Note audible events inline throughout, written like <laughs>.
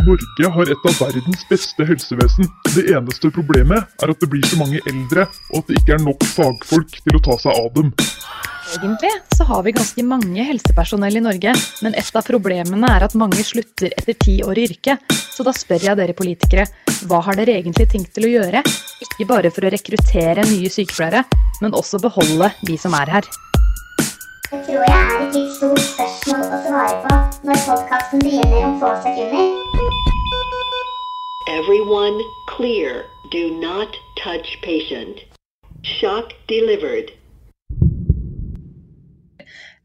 Norge har et av verdens beste helsevesen. Det eneste problemet er at det blir så mange eldre, og at det ikke er nok fagfolk til å ta seg av dem. Egentlig så har vi ganske mange helsepersonell i Norge, men et av problemene er at mange slutter etter ti år i yrket. Så da spør jeg dere politikere, hva har dere egentlig tenkt til å gjøre? Ikke bare for å rekruttere nye sykepleiere, men også beholde de som er her. Det tror jeg er et litt stort spørsmål å svare på når podkasten begynner om få sekunder. Everyone clear. Do not touch patient. Shock delivered.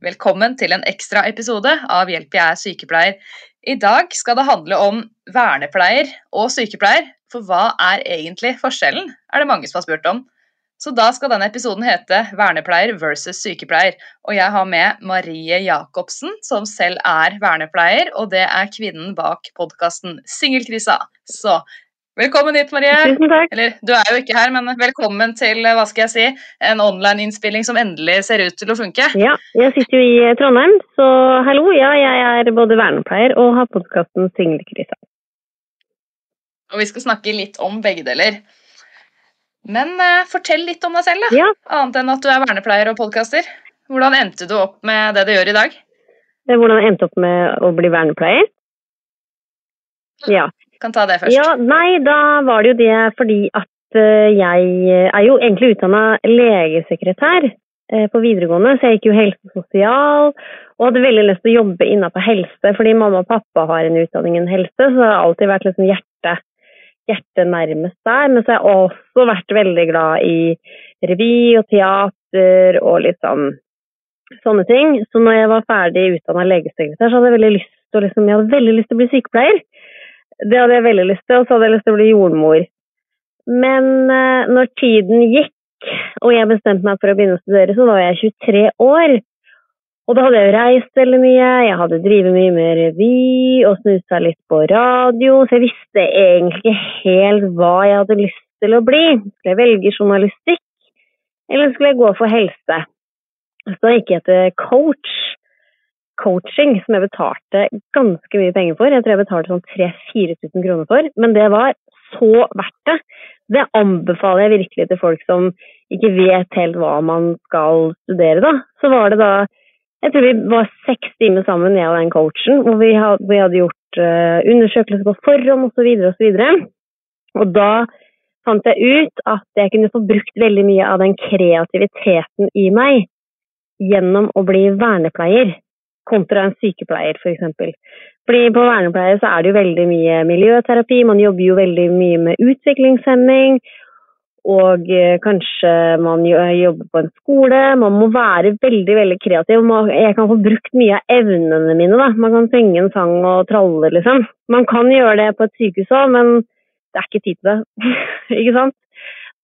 Velkommen til en ekstra episode av Hjelp, jeg er sykepleier. I dag skal det handle om vernepleier og sykepleier. For hva er egentlig forskjellen, er det mange som har spurt om. Så da skal denne episoden hete Vernepleier versus sykepleier. Og jeg har med Marie Jacobsen, som selv er vernepleier, og det er kvinnen bak podkasten Singelkrisa. Så velkommen hit, Marie. Tusen takk. Eller du er jo ikke her, men velkommen til hva skal jeg si, en online-innspilling som endelig ser ut til å funke. Ja, jeg sitter jo i eh, Trondheim, så hallo. Ja, jeg er både vernepleier og har podkasten Singelkrisa. Og vi skal snakke litt om begge deler. Men eh, fortell litt om deg selv, da. Ja, Annet enn at du er vernepleier og podkaster. Hvordan endte du opp med det du gjør i dag? er hvordan jeg endte opp med å bli vernepleier. Ja. Kan ta det først. ja. Nei, da var det jo det fordi at eh, jeg er jo egentlig utdanna legesekretær eh, på videregående, så jeg gikk jo helse og sosial og hadde veldig lyst til å jobbe innenfor helse, fordi mamma og pappa har en utdanning innen helse, så det har alltid vært liksom hjerte, hjertet nærmest der. Men så har jeg også vært veldig glad i revy og teater og litt sånn sånne ting. Så når jeg var ferdig utdanna legesekretær, så hadde jeg veldig lyst til liksom, veldig lyst til å bli sykepleier. Det hadde jeg veldig lyst til, og så hadde jeg lyst til å bli jordmor. Men eh, når tiden gikk, og jeg bestemte meg for å begynne å studere, så var jeg 23 år. Og da hadde jeg jo reist veldig mye, jeg hadde drevet mye med revy og snusa litt på radio, så jeg visste egentlig ikke helt hva jeg hadde lyst til å bli. Skulle jeg velge journalistikk, eller skulle jeg gå for helse? Så da gikk jeg til coach. Coaching, som jeg betalte ganske mye penger for. Jeg tror jeg betalte sånn 3000-4000 kroner for, men det var så verdt det. Det anbefaler jeg virkelig til folk som ikke vet helt hva man skal studere, da. Så var det da Jeg tror vi var seks timer sammen, jeg og den coachen, hvor vi hadde, vi hadde gjort uh, undersøkelser på forhånd osv. osv. Og og da fant jeg ut at jeg kunne få brukt veldig mye av den kreativiteten i meg gjennom å bli vernepleier kontra en sykepleier f.eks. Fordi på vernepleier så er det jo veldig mye miljøterapi, man jobber jo veldig mye med utviklingshemming, og eh, kanskje man jobber på en skole. Man må være veldig veldig kreativ. Jeg kan få brukt mye av evnene mine. da. Man kan synge en sang og tralle, liksom. Man kan gjøre det på et sykehus òg, men det er ikke tid til det. <laughs> ikke sant?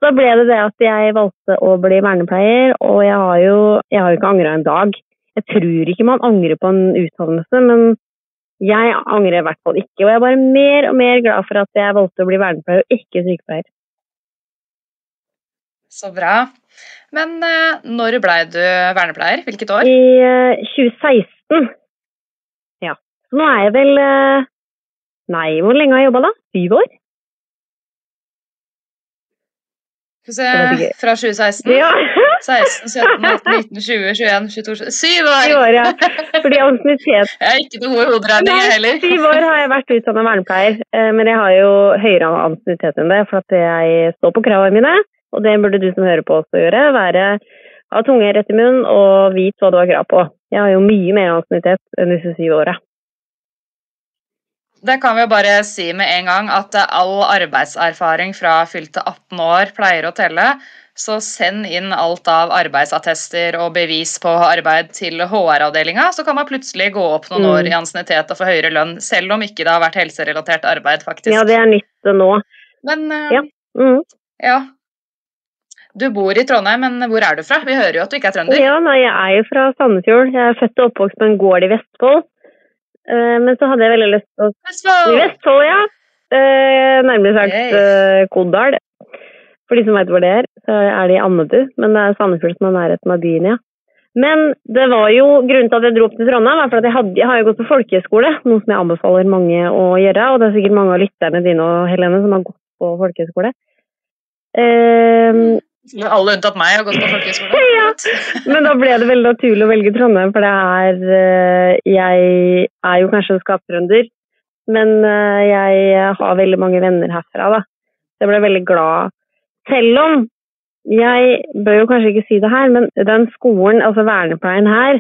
Så ble det det at jeg valgte å bli vernepleier, og jeg har jo, jeg har jo ikke angra en dag. Jeg tror ikke man angrer på en utdannelse, men jeg angrer i hvert fall ikke. Og jeg er bare mer og mer glad for at jeg valgte å bli vernepleier og ikke sykepleier. Så bra. Men eh, når blei du vernepleier? Hvilket år? I eh, 2016. Ja. Så nå er jeg vel eh, Nei, hvor lenge har jeg jobba da? Syv år? Skal vi se, fra 2016? Ja. 16, 17, 18, 19, 20, 21, 22 Syv år! Syv år, ja. Fordi ansiennitet <laughs> Jeg er ikke noe god i hoderegning jeg heller. syv år har jeg vært utdannet vernepleier, eh, men jeg har jo høyere ansiennitet enn det, for at jeg står på kravene mine. Og det burde du som hører på også gjøre. Være, ha tunge rett i munnen og vite hva du har krav på. Jeg har jo mye mer ansiennitet enn disse syv åra. Det kan vi jo bare si med en gang at all arbeidserfaring fra fylte 18 år pleier å telle. Så send inn alt av arbeidsattester og bevis på arbeid til HR-avdelinga, så kan man plutselig gå opp noen Mm. år i ansiennitet og få høyere lønn, selv om ikke det har vært helserelatert arbeid, faktisk. Ja, det er nytt nå. Men eh, Ja. Mm. ja. Du bor i Trondheim, men hvor er du fra? Vi hører jo at du ikke er trønder. Ja, nei, jeg er jo fra Sandefjord. Jeg er født og oppvokst på en gård i Vestfold. Eh, men så hadde jeg veldig lyst til å I Vestfold! Vestfold, ja. Eh, nærmere sagt Yay. eh, Kodal. For de som vet hvor det er, så er det i Andebu. Men det er Sandefjord som er nærheten av byen, ja. Men det var jo, grunnen til at jeg dro opp til Trondheim, var for at jeg, hadde, jeg har jo gått på folkehøyskole, noe som jeg anbefaler mange å gjøre. Og det er sikkert mange av lytterne dine og Helene som har gått på folkehøyskole. Eh, Alle unntatt meg har gått på folkehøyskole. <laughs> Ja. men da ble det veldig naturlig å velge Trondheim, for det er eh, Jeg er jo kanskje en skaptrønder, men eh, jeg har veldig mange venner herfra, da. Så jeg ble veldig glad. Selv om jeg bør jo kanskje ikke si det her, men den skolen, altså vernepleien her,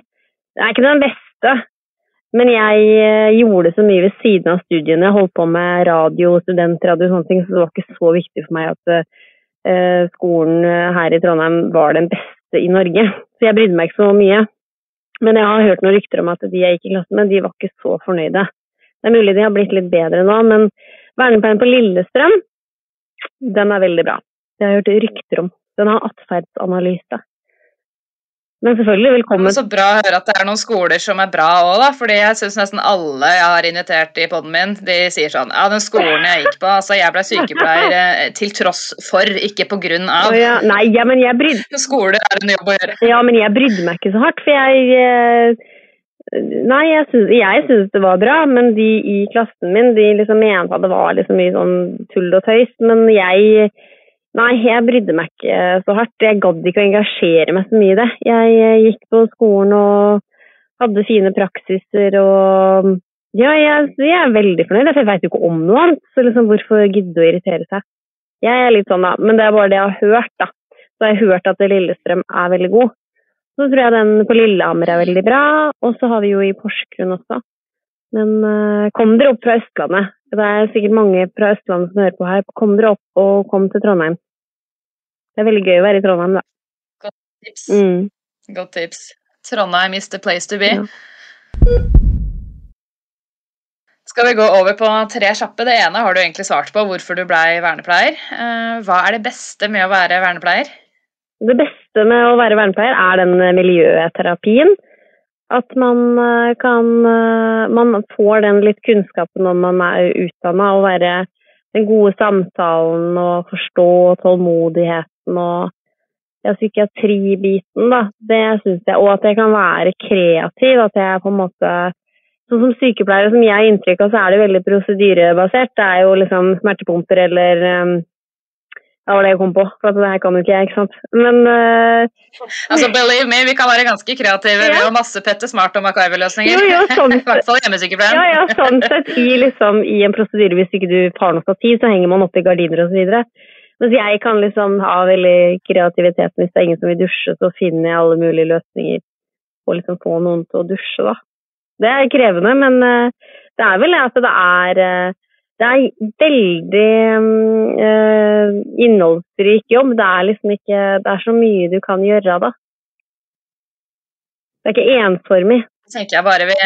det er ikke den beste. Men jeg eh, gjorde så mye ved siden av studiene. Jeg holdt på med radio, studentradio og sånne ting, så det var ikke så viktig for meg at skolen her i Trondheim var den beste i Norge. <laughs> Så jeg brydde meg ikke så mye. Men jeg har hørt noen rykter om at de jeg gikk i klasse med, de var ikke så fornøyde. Det er mulig de har blitt litt bedre nå, men vernepleien på Lillestrøm, den er veldig bra. Det har jeg hørt rykter om. Den har atferdsanalyse. Men selvfølgelig, velkommen. så bra å høre at det er noen skoler som er bra òg, da. Fordi jeg syns nesten alle jeg har invitert i poden min, de sier sånn Ja, den skolen jeg gikk på, altså jeg ble sykepleier eh, til tross for, ikke på grunn av. av. ja, nei, ja, men jeg brydde, <laughs> Skole er en jobb å gjøre. ja, men jeg brydde meg ikke så hardt, for jeg eh, Nei, jeg syns, jeg syns det var bra, men de i klassen min de liksom mente at det var liksom mye sånn tull og tøys. Men jeg Nei, jeg brydde meg ikke så hardt. Jeg gadd ikke å engasjere meg så mye i det. Jeg eh, gikk på skolen og hadde fine praksiser og Ja, jeg, jeg er veldig fornøyd, for jeg veit jo ikke om noe annet. Så liksom, hvorfor gidde å irritere seg? Jeg er litt sånn, da. Men det er bare det jeg har hørt, da. Så har jeg hørt at Lillestrøm er veldig god. Så tror jeg den på Lillehammer er veldig bra, og så har vi jo i Porsgrunn også. Men uh, kom dere opp fra Østlandet. Det er sikkert mange fra Østlandet som hører på her. Kom dere opp og kom til Trondheim. Det er veldig gøy å være i Trondheim, da. Tips. Mm. Godt tips. Trondheim is the place to be. Ja. Skal vi gå over på tre kjappe? Det ene har du egentlig svart på, hvorfor du blei vernepleier. Eh, Hva er det beste med å være vernepleier? Det beste med å være vernepleier er den miljøterapien. At man eh, kan eh, Man får den litt kunnskapen når man er utdanna, og være den gode samtalen og forstå tålmodigheten og ja, psykiatribiten, da. Det syns jeg. Og at jeg kan være kreativ. At jeg på en måte Sånn som sykepleiere, som jeg har inntrykk av, så er det veldig prosedyrebasert. Det er jo liksom smertepumper eller um, Det var det jeg kom på, for det her kan jo ikke jeg, ikke sant. Men uh... Altså, believe me, vi kan være ganske kreative. Vi har masse Petter Smart og MacGyver-løsninger. Jo, jo, sånn <laughs> I hvert fall hjemmesykepleien. Ja, ja, sånn sett. I, liksom, I en prosedyre, hvis ikke du har noe stativ, så henger man oppi gardiner osv. Mens jeg kan liksom ha veldig kreativiteten. Hvis det er ingen som vil dusje, så finner jeg alle mulige løsninger på å liksom få noen til å dusje, da. Det er krevende, men uh, det er vel det at det er eh, det er veldig eh, innholdsrik jobb. Det er liksom ikke Det er så mye du kan gjøre, da. Det er ikke ensformig. Da tenker jeg bare vi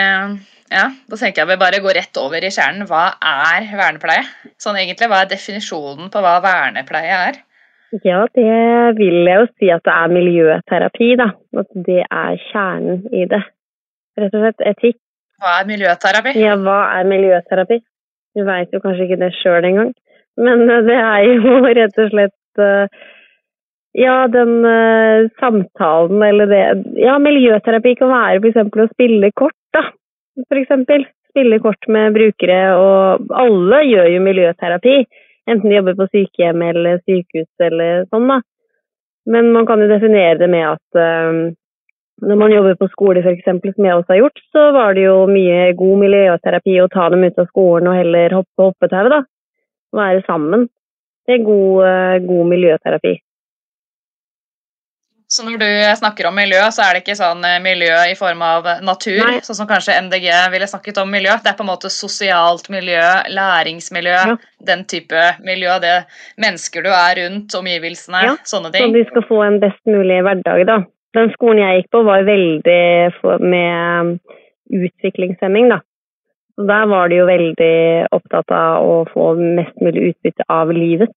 ja, da tenker jeg vi bare går rett over i kjernen. Hva er vernepleie? Sånn egentlig, Hva er definisjonen på hva vernepleie er? Ja, det vil jeg jo si at det er miljøterapi, da. At det er kjernen i det. Rett og slett etikk. Hva er miljøterapi? Ja, hva er miljøterapi? Du veit jo kanskje ikke det sjøl engang. Men eh, det er jo <laughs> rett og slett eh, Ja, den eh, samtalen eller det Ja, miljøterapi kan være f.eks. å spille kort, da. Eksempel. Spille kort med brukere, og alle gjør jo miljøterapi. Enten de jobber på sykehjem eller sykehus eller sånn, da. Men man kan jo definere det med at når man jobber på skole f.eks., som jeg også har gjort, så var det jo mye god miljøterapi å ta dem ut av skolen og heller hoppe hoppetau, da. Være sammen. Det er god, eh, god miljøterapi. Så når du snakker om miljø, så er det ikke sånn eh, miljø i form av natur, Nei. sånn som kanskje MDG ville snakket om miljø. Det er på en måte sosialt miljø, læringsmiljø, Ja. den type miljø. Det mennesker du er rundt, omgivelsene, Ja, sånne Så ting. de skal få en best mulig hverdag, da. Den skolen jeg gikk på var veldig med utviklingshemming, da. Så der var de jo veldig opptatt av å få mest mulig utbytte av livet.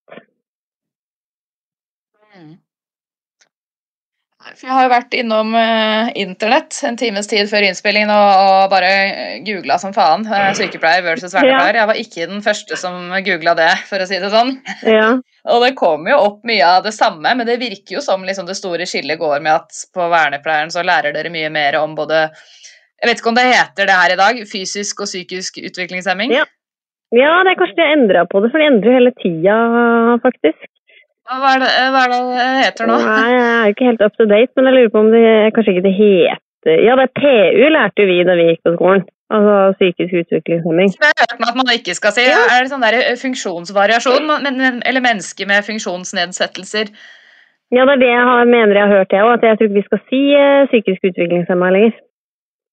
For Jeg har jo vært innom uh, internett en times tid før innspillingen og, og bare googla som faen. Uh, sykepleier versus vernepleier. Jeg var ikke den første som googla det, for å si det sånn. Ja. <laughs> Og det kommer jo opp mye av det samme, men det virker jo som liksom det store skillet går med at på vernepleieren så lærer dere mye mer om både Jeg vet ikke om det heter det her i dag, fysisk og psykisk utviklingshemming. Ja. ja, det er kanskje de har endra på det, for de endrer jo hele tida, faktisk. Hva er det, hva er det det heter nå? Nei, jeg er ikke helt up to date, men jeg lurer på om det kanskje ikke det heter Ja, det er PU lærte vi da vi gikk på skolen. Altså psykisk utviklingshemming. Jeg har hørt at man ikke skal si. Ja. Er det sånn der funksjonsvariasjon, men, men, eller mennesker med funksjonsnedsettelser? Ja, det er det jeg har, mener jeg har hørt, jeg òg. At jeg tror ikke vi skal si eh, psykisk utviklingshemma lenger.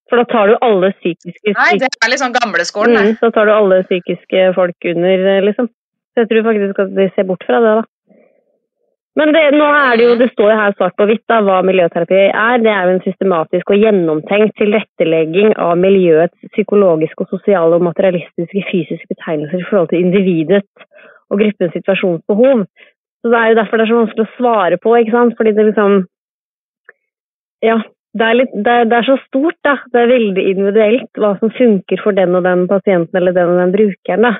For da tar du alle psykiske Nei, det er sånn gamleskolen. mm. Da tar du alle psykiske folk under, eh, liksom. Så jeg tror faktisk at vi ser bort fra det, da. Men det, nå er det jo, det står jo her svart på hvitt hva miljøterapi er. Det er jo en systematisk og gjennomtenkt tilrettelegging av miljøets psykologiske og sosiale og materialistiske fysiske betegnelser i forhold til individet og gruppens situasjonsbehov. Så Det er jo derfor det er så vanskelig å svare på, ikke sant? Fordi det liksom Ja, det er, litt, det, er, det er så stort, da. Det er veldig individuelt hva som funker for den og den pasienten eller den og den brukeren. da.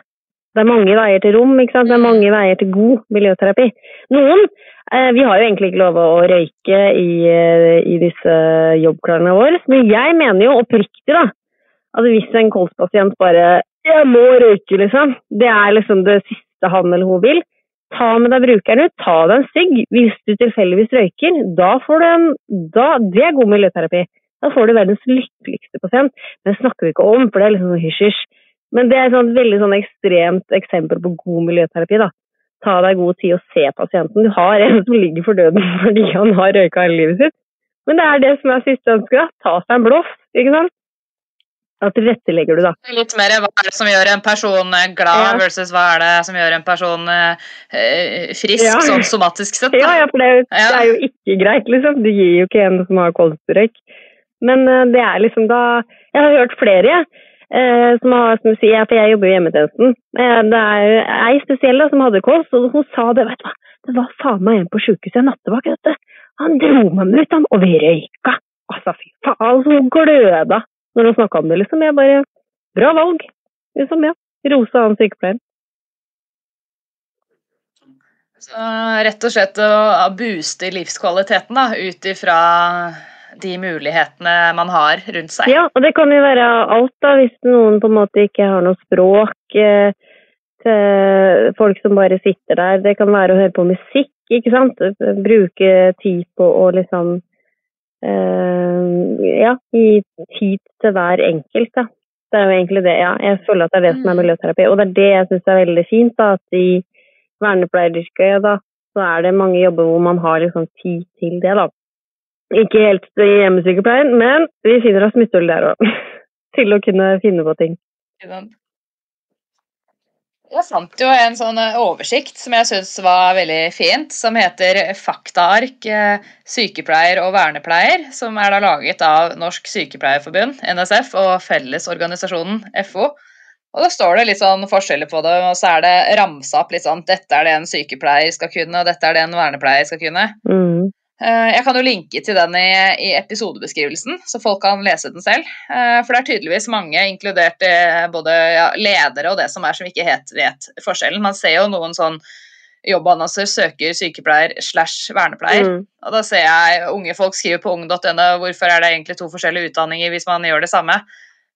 Det er mange veier til rom, ikke sant? det er mange veier til god miljøterapi. Noen eh, Vi har jo egentlig ikke lov å røyke i, eh, i disse jobbklarene våre, men jeg mener jo oppriktig da, at hvis en kolspasient bare 'Jeg må røyke', liksom. Det er liksom det siste han eller hun vil. Ta med deg brukeren ut, ta deg en sigg. Hvis du tilfeldigvis røyker, da får du en da, Det er god miljøterapi. Da får du verdens lykkeligste pasient. Men det snakker vi ikke om, for det er liksom sånn hysj-hysj. Men det er et veldig sånn ekstremt eksempel på god miljøterapi. da. Ta deg god tid og se pasienten. Du har en som ligger for døden fordi han har røyka hele livet sitt. Men det er det som er siste ønske. da. Ta seg en blås, ikke sant. Da tilrettelegger du, da. Litt mer hva er det som gjør en person eh, glad, Ja. versus hva er det som gjør en person eh, eh, frisk, Ja. sånn somatisk sett. Ja, Da. ja, for det er, jo, Ja. det er jo ikke greit, liksom. Du gir jo ikke en som har kolsterøyk. Men det er liksom da Jeg har hørt flere, jeg. Eh, som har, som sier, for jeg jobber jo i hjemmetjenesten. Eh, det er ei spesiell som hadde kols, og hun sa det, vet du hva. Det var faen meg en på sjukehuset, en nattevakt, vet. Han dro meg med ut, han, og vi røyka. Altså, fy faen. så hun gløda når hun snakka om det, liksom. Jeg bare Bra valg. Liksom, ja. Rosa han sykepleieren. Så rett og slett å booste livskvaliteten da, ut ifra de mulighetene man har rundt seg. Ja, og det kan jo være alt, da, hvis noen på en måte ikke har noe språk. Eh, til folk som bare sitter der. Det kan være å høre på musikk, ikke sant. Bruke tid på å liksom eh, Ja, gi tid til hver enkelt, da. Det er jo egentlig det, ja. Jeg føler at det er det som er Mm. miljøterapi. Og det er det jeg syns er veldig fint, da. At i vernepleieryrket, da, så er det mange jobber hvor man har liksom tid til det, da. Ikke helt i hjemmesykepleien, men vi finner oss smutthull der òg. <laughs> til å kunne finne på ting. Jeg fant jo en sånn eh, oversikt som jeg syns var veldig fint, som heter Faktaark eh, sykepleier og vernepleier, som er da laget av Norsk Sykepleierforbund, NSF, og Fellesorganisasjonen, FO. Og da står det litt sånn forskjeller på det, og så er det ramsa opp litt sånn dette er det en sykepleier skal kunne, og dette er det en vernepleier skal kunne. Mm. Eh, Jeg kan jo linke til den i, i episodebeskrivelsen, så folk kan lese den selv. Eh, For det er tydeligvis mange, inkludert eh, både ja, ledere og det som er, som ikke helt vet forskjellen. Man ser jo noen sånn jobbannonser søker sykepleier slash vernepleier. Mm. Og da ser jeg unge folk skrive på ung.no hvorfor er det egentlig to forskjellige utdanninger hvis man gjør det samme.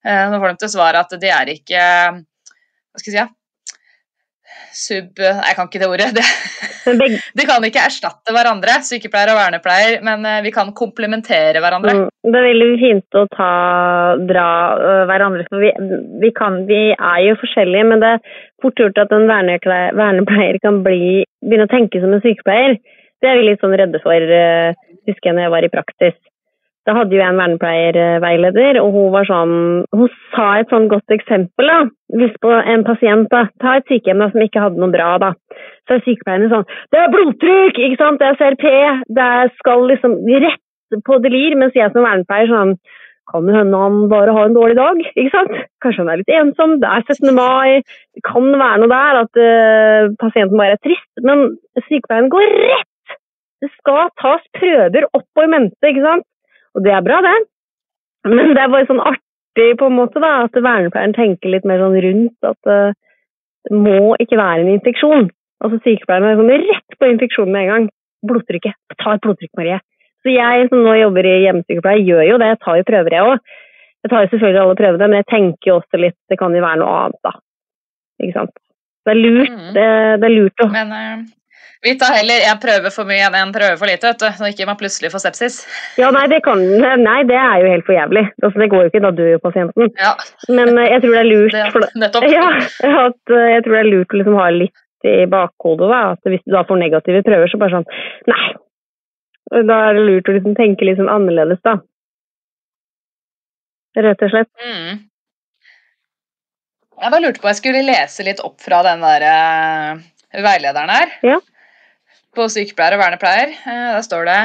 Nå får de til svar at det er ikke Hva skal jeg si? Sub... Jeg kan ikke det ordet. <laughs> Det, de kan ikke erstatte hverandre, sykepleier og vernepleier, men eh, vi kan komplementere hverandre. mm, det er veldig fint å ta, dra uh, hverandre, for vi, vi, kan, vi er jo forskjellige, men det er fort gjort at en vernepleier, vernepleier kan bli, begynne å tenke som en sykepleier. Det er vi litt sånn redde for, uh, husker jeg når jeg var i praksis. Da hadde jo jeg en vernepleierveileder, og hun var sånn Hun sa et sånn godt eksempel, da. Hvis på en pasient, da. Ta et sykehjem da, som ikke hadde noe bra, da. Så er sykepleierne sånn Det er blodtrykk, ikke sant, det er CRP, det skal liksom rett på delir, mens jeg som vernepleier sånn kan jo hende han bare har en dårlig dag, ikke sant? Kanskje han er litt ensom, det er 17. mai, det kan være noe der, at uh, pasienten bare er trist. Men sykepleieren går rett Det skal tas prøver opp og i mente, ikke sant? Og det er bra, det. Men det er bare sånn artig på en måte da, at vernepleieren tenker litt mer sånn rundt at eh, det må ikke være en infeksjon. Altså Sykepleieren er sånn rett på infeksjonen med en gang. Blodtrykket. Ta et blodtrykk, Marie. Så jeg som nå jobber i hjemmesykepleie, gjør jo det. Jeg tar jo prøver, jeg òg. Jeg tar jo selvfølgelig alle prøvene, men jeg tenker jo også litt Det kan jo være noe annet, da. Ikke sant. Det er lurt, Mm. det, det er lurt å Men eh, vi tar heller en prøve for mye enn en prøve for lite, vet du. Så ikke man plutselig får sepsis. Ja, nei, det kan Nei, det er jo helt for jævlig. Altså, det går jo ikke, da dør jo pasienten. Ja, Men eh, jeg tror det er lurt det, for, nettopp. ja, at, eh, jeg tror det er lurt å liksom ha litt i bakhodet. Da, at hvis du da får negative prøver, så bare sånn Nei! Da er det lurt å liksom tenke litt sånn annerledes, da. Rett og slett. Mm. Jeg bare lurte på jeg skulle lese litt opp fra den der uh, veilederen her. Ja. På sykepleier og vernepleier. Eh, der står det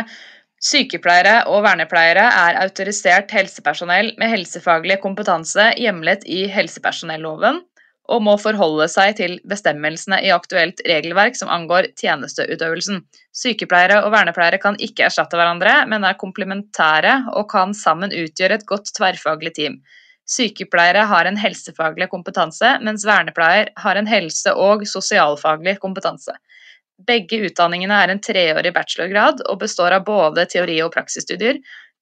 Sykepleiere og vernepleiere er autorisert helsepersonell med helsefaglig kompetanse hjemlet i helsepersonelloven og må forholde seg til bestemmelsene i aktuelt regelverk som angår tjenesteutøvelsen. Sykepleiere og vernepleiere kan ikke erstatte hverandre, men er komplementære og kan sammen utgjøre et godt tverrfaglig team. Sykepleiere har en helsefaglig kompetanse, mens vernepleier har en helse- og sosialfaglig kompetanse. Begge utdanningene er en treårig bachelorgrad og består av både teori- og praksisstudier.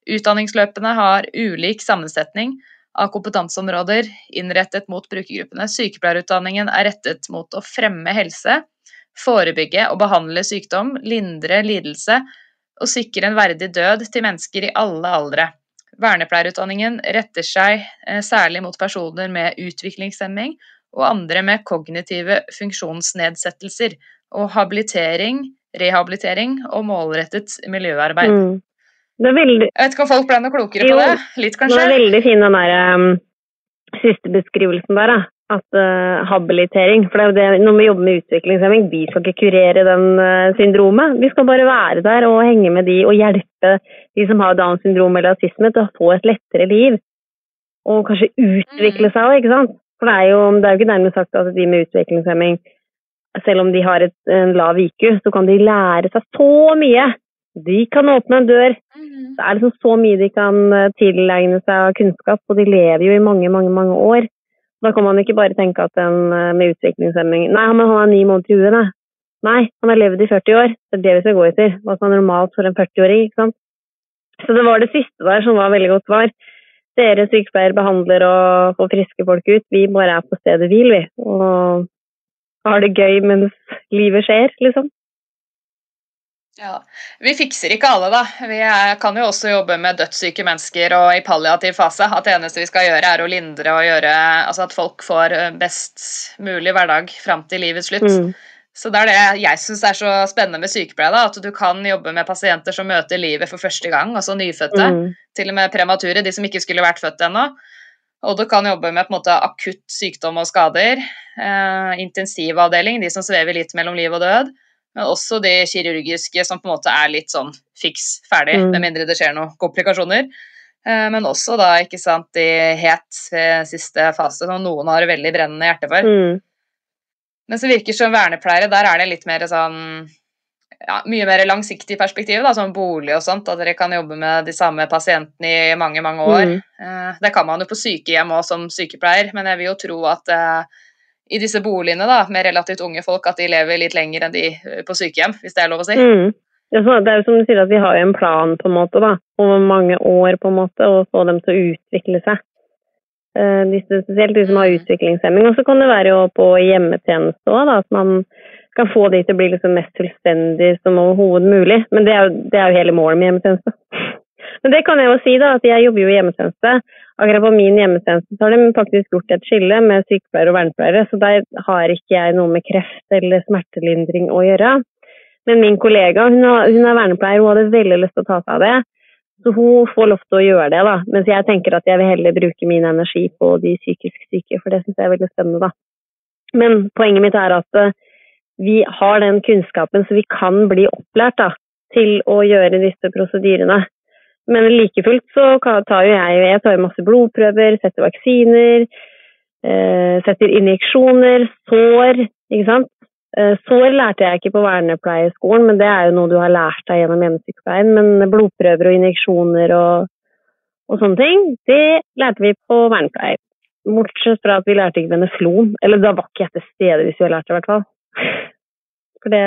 Utdanningsløpene har ulik sammensetning av kompetanseområder innrettet mot brukergruppene. Sykepleierutdanningen er rettet mot å fremme helse, forebygge og behandle sykdom, lindre lidelse og sikre en verdig død til mennesker i alle aldre. Vernepleierutdanningen retter seg eh, særlig mot personer med utviklingshemming og andre med kognitive funksjonsnedsettelser, og habilitering, rehabilitering og målrettet miljøarbeid. Mm. Det veldig, Jeg vet ikke om folk ble noe klokere på det? Litt, kanskje? Det er veldig fin, den der um, siste beskrivelsen der. Da. At uh, habilitering. For det er jo det, når vi jobber med utviklingshemming, vi skal ikke kurere den uh, syndromet. Vi skal bare være der og henge med de og hjelpe de som har Downs syndrom eller autisme til å få et lettere liv. Og kanskje utvikle seg òg, ikke sant. For det er, jo, det er jo ikke nærmest sagt at de med utviklingshemming, selv om de har et, en lav IQ, så kan de lære seg så mye. De kan åpne en dør, Mhm. det er liksom så mye de kan eh, tilegne seg av kunnskap, og de lever jo i mange, mange mange år. Da kan man ikke bare tenke at en eh, med utviklingshemming Nei, men han er ni måneder i huet, nei. Nei, han har levd i 40 år. Det er det vi skal gå etter. Hva som er normalt for en 40-åring, ikke sant. Så det var det siste der som var veldig godt svar. Dere sykepleiere behandler og får friske folk ut. Vi bare er på stedet hvil, vi. Og har det gøy mens livet skjer, liksom. Ja, Vi fikser ikke alle, da. Vi er, kan jo også jobbe med dødssyke mennesker og i palliativ fase. At det eneste vi skal gjøre, er å lindre og gjøre altså at folk får eh, best mulig hverdag fram til livets slutt. Mm. Så det er det jeg syns er så spennende med sykepleie. da, At du kan jobbe med pasienter som møter livet for første gang, altså nyfødte. Mm. Til og med premature, de som ikke skulle vært født ennå. Og du kan jobbe med måte akutt sykdom og skader. Eh, intensivavdeling, de som svever litt mellom liv og død. Men også de kirurgiske som på en måte er litt sånn fiks ferdig, Mm. med mindre det skjer noen komplikasjoner. Eh, men også da, ikke sant, i het eh, siste fase, som noen har veldig brennende hjerte for. Mm. Men så virker som vernepleiere, der er det litt mer sånn ja, Mye mer langsiktig perspektiv, da, som bolig og sånt. At dere kan jobbe med de samme pasientene i mange, mange år. Mm. Eh, det kan man jo på sykehjem òg som sykepleier, men jeg vil jo tro at eh, i disse boligene da, med relativt unge folk, at de lever litt lenger enn de eh, på sykehjem, hvis det er lov å si. Mm. Det er jo som du sier at vi har jo en plan på en måte da, over mange år på en måte, og få dem til å utvikle seg. Disse, spesielt de som har Mm. utviklingshemming. Og så kan det være jo på hjemmetjeneste òg, at man kan få de til å bli liksom mest selvstendige som overhodet mulig. Men det er, jo, det er jo hele målet med hjemmetjeneste. Men det kan jeg jo si, da, at jeg jobber jo i hjemmetjeneste. Akkurat på min hjemmetjeneste så har de faktisk gjort et skille med sykepleiere og vernepleiere, så der har ikke jeg noe med kreft eller smertelindring å gjøre. Men min kollega hun, har, hun er vernepleier, hun hadde veldig lyst til å ta seg av det. Så hun får lov til å gjøre det, da. Mens jeg tenker at jeg vil heller bruke min energi på de psykisk syke, for det syns jeg er veldig spennende, da. Men poenget mitt er at vi har den kunnskapen, så vi kan bli opplært da, til å gjøre disse prosedyrene. Men like fullt så tar jo jeg, jeg tar masse blodprøver, setter vaksiner, eh, setter injeksjoner, sår, ikke sant. Eh, Sår lærte jeg ikke på vernepleierskolen, men det er jo noe du har lært deg gjennom hjemmesykepleien. Men blodprøver og injeksjoner og, og sånne ting, det lærte vi på vernepleier. Bortsett fra at vi lærte ikke veneflon. Eller da var ikke jeg til stede hvis vi har lært det, i hvert fall. For det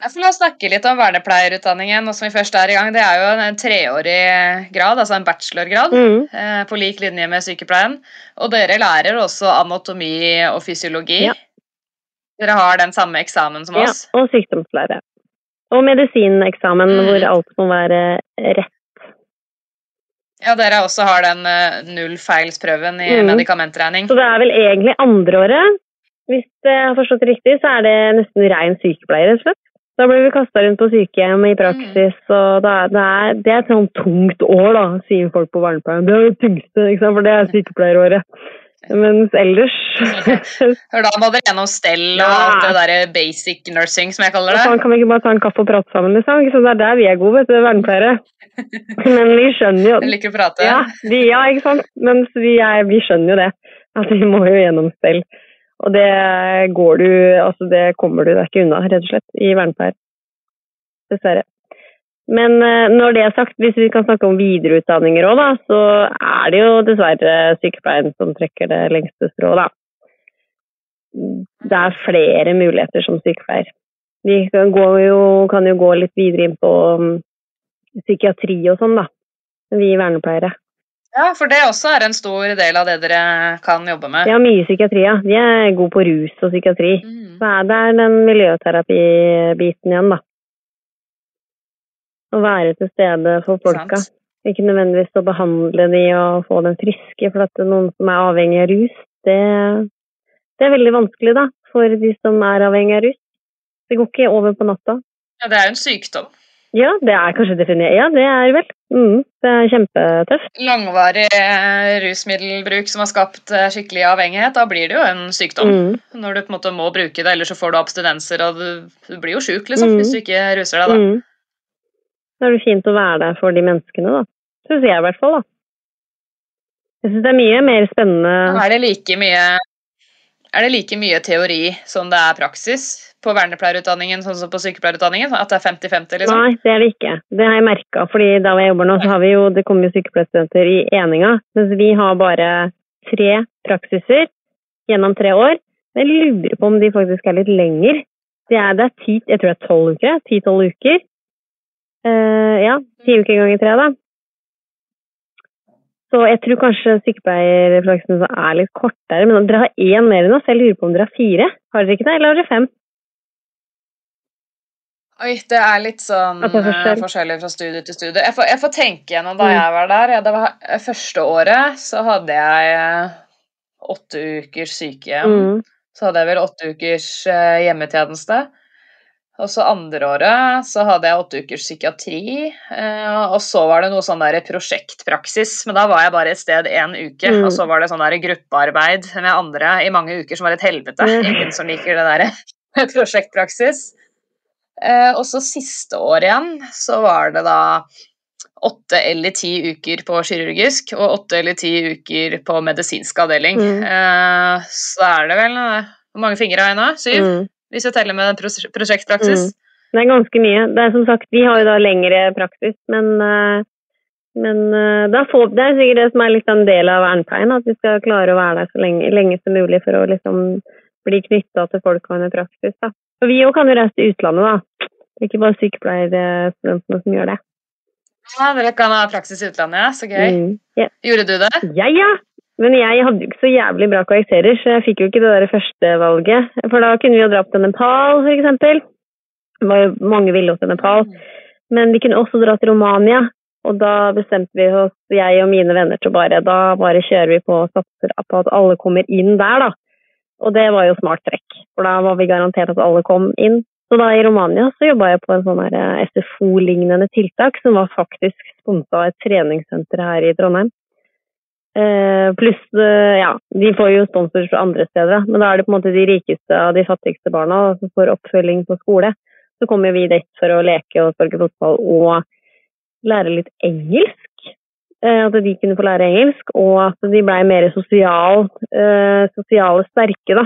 for La oss snakke litt om vernepleierutdanningen nå som vi først er i gang. Det er jo en treårig grad, altså en bachelorgrad, mm, eh, på lik linje med sykepleien. Og dere lærer også anatomi og fysiologi. Ja. Dere har den samme eksamen som ja, oss. og sykdomslære. Og medisineksamen Mm. hvor alt må være rett. Ja, dere også har den uh, nullfeilsprøven i Mm. medikamentregning. Så det er vel egentlig andreåret. Hvis jeg har forstått det riktig, så er det nesten rein sykepleier, rett og slett. Da blir vi kasta rundt på sykehjem i praksis, og det er, det, er, det er et sånn tungt år, da, sier folk på vernepleien. Det er det tyngste, for det er sykepleieråret. Mens ellers <laughs> Hør da må dere gjennom stell og Ja. alt det der basic nursing, som jeg kaller Sånn det. kan vi ikke bare ta en kaffe og prate sammen, liksom. Så? Det er der vi er gode, vet du, vernepleiere. <laughs> Men vi skjønner jo Vi liker å prate. Ja, vi, ja ikke sant. Men vi, er, vi skjønner jo det. At vi må jo gjennom stell. Og det går du Altså, det kommer du deg ikke unna, rett og slett, i vernepleier. Dessverre. Men eh, når det er sagt, hvis vi kan snakke om videreutdanninger òg, da, så er det jo dessverre sykepleien som trekker det lengste strået, da. Det er flere muligheter som sykepleier. Vi kan, jo, kan jo gå litt videre inn på mm, psykiatri og sånn, da. Vi vernepleiere. Ja, for det også er en stor del av det dere kan jobbe med. Ja, mye psykiatri, ja. Vi er gode på rus og psykiatri. Mm. Så er det den miljøterapibiten igjen, da. Å være til stede for folka. Sant. Ikke nødvendigvis å behandle de og få dem friske, for at noen som er avhengig av rus, det, det er veldig vanskelig, da, for de som er avhengig av rus. Det går ikke over på natta. Ja, det er jo en sykdom. Ja, det er kanskje definert Ja, det er vel. Mm, det er kjempetøft. Langvarig eh, rusmiddelbruk som har skapt eh, skikkelig avhengighet, da blir det jo en sykdom. Mm. Når du på en måte må bruke det, ellers så får du abstinenser, og du, blir jo sjuk liksom, Mm. hvis du ikke ruser deg. da. Mm. Da er det fint å være der for de menneskene, da. Syns jeg i hvert fall, da. Jeg syns det er mye mer spennende Er det like mye er det like mye teori som det er praksis på vernepleierutdanningen sånn som på sykepleierutdanningen? At det er 50-50, liksom? Nei, det er det ikke. Det har jeg merka. fordi da jeg jobber nå, så har vi jo Det kommer jo sykepleierstudenter i eninga, mens vi har bare tre praksiser gjennom tre år. Men jeg lurer på om de faktisk er litt lenger. Det er, det er ti, jeg tror det er tolv uker. Ti-tolv uker. Uh, ja, ti uker ganger tre, da. Så jeg tror kanskje sykepleierflaksen er litt kortere. Men dere har én mer enn oss. Jeg lurer på om dere har fire? Har dere ikke det, eller har dere fem? Oi, det er litt sånn er forskjell. eh, forskjellig fra studie til studie. Jeg får, jeg får tenke gjennom da Mm. jeg var der. Det var eh, Første året så hadde jeg eh, åtte ukers sykehjem. Mm. Så hadde jeg vel åtte ukers hjemmetjeneste. Og så andre året så hadde jeg åtte ukers psykiatri. og så var det noe sånn der prosjektpraksis, men da var jeg bare et sted en uke. Mm. Og så var det sånn der gruppearbeid med andre i mange uker som var et helvete. Mm. Ingen som liker det der <laughs> prosjektpraksis. Eh, og så siste år igjen så var det da åtte eller ti uker på kirurgisk og åtte eller ti uker på medisinsk avdeling. Mm. Eh, så er det vel eh, Hvor mange fingre har jeg nå? Syv? Mm. Hvis jeg teller med pros prosjektpraksis. Det er ganske mye. Det er som sagt, Vi har jo da lengre praksis, men, eh, men får, det er sikkert det som er litt en del av vernepleien. At vi skal klare å være der så lenge, lenge som mulig for å liksom bli knytta til folk under praksis. da. Og vi òg kan jo reise til utlandet, da. Det er Ikke bare sykepleierstudentene som gjør det. Ja, dere kan ha praksis i utlandet, ja. Så gøy. Mm. yeah. Gjorde du det? Ja, ja. Men jeg hadde jo ikke så jævlig bra karakterer, så jeg fikk jo ikke det der første valget. For da kunne vi jo dra til Nepal, for eksempel. Det var jo mange ville til Nepal. Men vi kunne også dra til Romania. Og da bestemte vi oss, jeg og mine venner, til bare da bare kjører vi på og satser på at alle kommer inn der, da. Og det var jo smart trekk, for da var vi garantert at alle kom inn. Så da i Romania så jobba jeg på en sånn eh, SFO-lignende tiltak, som var faktisk sponsa av et treningssenter her i Trondheim. Eh, pluss, eh, ja, de får jo sponsor fra andre steder, men da er det på en måte de rikeste av de fattigste barna som får oppfølging på skole. Så kommer vi dit for å leke og sparke fotball og lære litt engelsk. Eh, at de kunne få lære engelsk, og at de blei mer sosial, eh, sosiale sterke, da.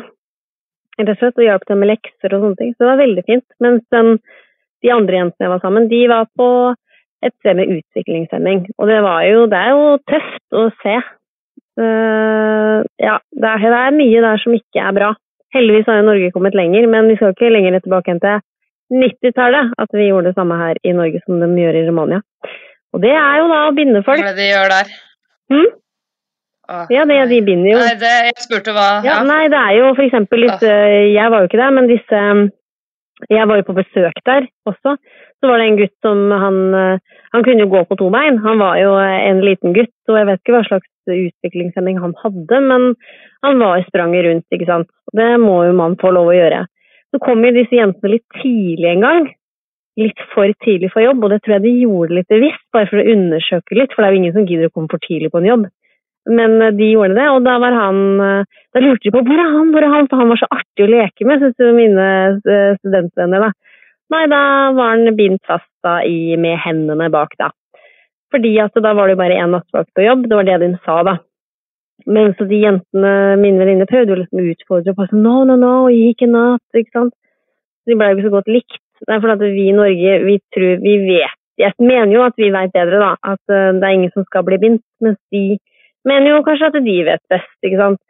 rett og slett, og hjalp dem med lekser og sånne ting. Så det var veldig fint. Mens den, de andre jentene jeg var sammen, de var på et sted med utviklingshemming. Og det jo, det er jo tøft å se. Uh, ja, det er, det er mye der som ikke er bra. Heldigvis har jo Norge kommet lenger, men vi skal ikke lenger tilbake enn til 90-tallet at vi gjorde det samme her i Norge som de gjør i Romania. Og det er jo da å binde Hva folk. er det de gjør der? Hm? Åh, Ja, det, de binder jo. Nei, det, jeg spurte hva Ja, ja. nei, det er jo for eksempel disse Jeg var jo ikke der, men disse Jeg var jo på besøk der også. Så var det en gutt som han eh, Han kunne jo gå på to bein. Han var jo en liten gutt, og jeg vet ikke hva slags utviklingshemming han hadde, men han var sprang rundt, ikke sant. Det må jo man få lov å gjøre. Så kom jo disse jentene litt tidlig en gang. Litt for tidlig for jobb, og det tror jeg de gjorde litt bevisst, bare for å undersøke litt, for det er jo ingen som gidder å komme for tidlig på en jobb. Men eh, de gjorde det, og da var han eh, Da lurte de på hvor er han, hvor er han, for han var så artig å leke med, syns mine eh, studentvenner. da. Nei, da var han bindt fast da i, med hendene bak, da. Fordi at da var det jo bare én nattevakt på jobb, det var det de sa, da. Men så de jentene, mine venninner, prøvde jo liksom å utfordre og bare sånn No, no, no, gikk en natt, ikke sant. De ble jo så godt likt. Det er fordi at vi i Norge, vi tror vi vet Jeg mener jo at vi vet bedre, da. At eh, det er ingen som skal bli bindt. Mens de mener jo kanskje at de vet best, ikke sant.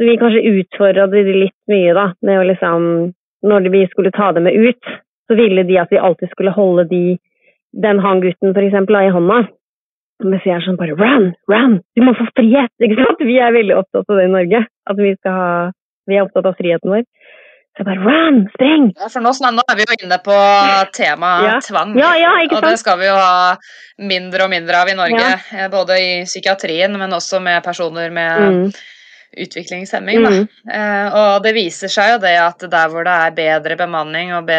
Så vi kanskje utfordra de litt mye, da. Med å liksom Når vi skulle ta dem med ut, så ville de at vi alltid skulle holde de den han gutten for eksempel i hånda. Mens jeg er sånn bare run, run, du må få frihet! ikke sant? Vi er veldig opptatt av det i Norge. At vi skal ha Vi er opptatt av friheten vår. Så jeg bare run, spring! Ja, for nå, nå er vi jo inne på temaet <laughs> Ja. tvang. Ja, ja, og det skal vi jo ha mindre og mindre av i Norge. Eh, Både i psykiatrien, men også med personer med Mm. utviklingshemming. Mm. Eh, og det viser seg jo det at der hvor det er bedre bemanning og be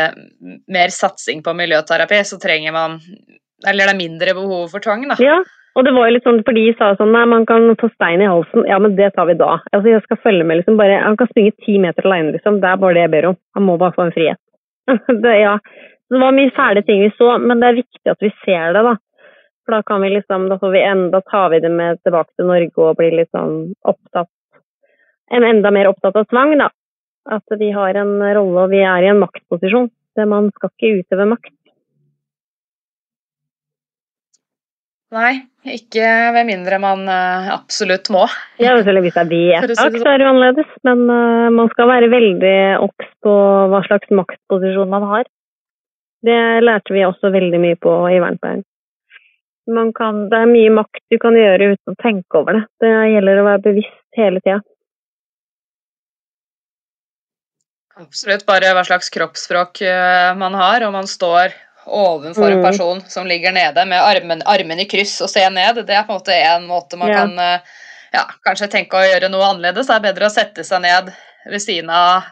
mer satsing på miljøterapi, så trenger man Eller det er mindre behov for tvang, da. Og det var jo litt sånn, for de sa sånn, nei, man kan få stein i halsen. Ja, men det tar vi da. Altså, jeg skal følge med, liksom, bare, han kan springe ti meter alene, liksom. Det er bare det jeg ber om. Han må bare få en frihet. <laughs> det, ja. Det var mye fæle ting vi så, men det er viktig at vi ser det, da. For da kan vi liksom, da får vi enda, tar vi det med tilbake til Norge og blir sånn opptatt, en enda mer opptatt av tvang, da. At vi har en rolle, og vi er i en maktposisjon. Det man skal ikke utøve makt. Nei, ikke ved mindre man eh, absolutt må. Ja, selvfølgelig hvis det er vedtak, så er det jo annerledes. Men eh, man skal være veldig obs på hva slags maktposisjon man har. Det lærte vi også veldig mye på i vernepleien. Man kan, det er mye makt du kan gjøre uten å tenke over det. Det gjelder å være bevisst hele tida. Absolutt bare hva slags kroppsspråk eh, man har, og man står ovenfor en Mm. person som ligger nede med armen, armen i kryss og ser ned. Det er på en måte en måte man Ja. kan eh, ja, kanskje tenke å gjøre noe annerledes. Det er bedre å sette seg ned ved siden av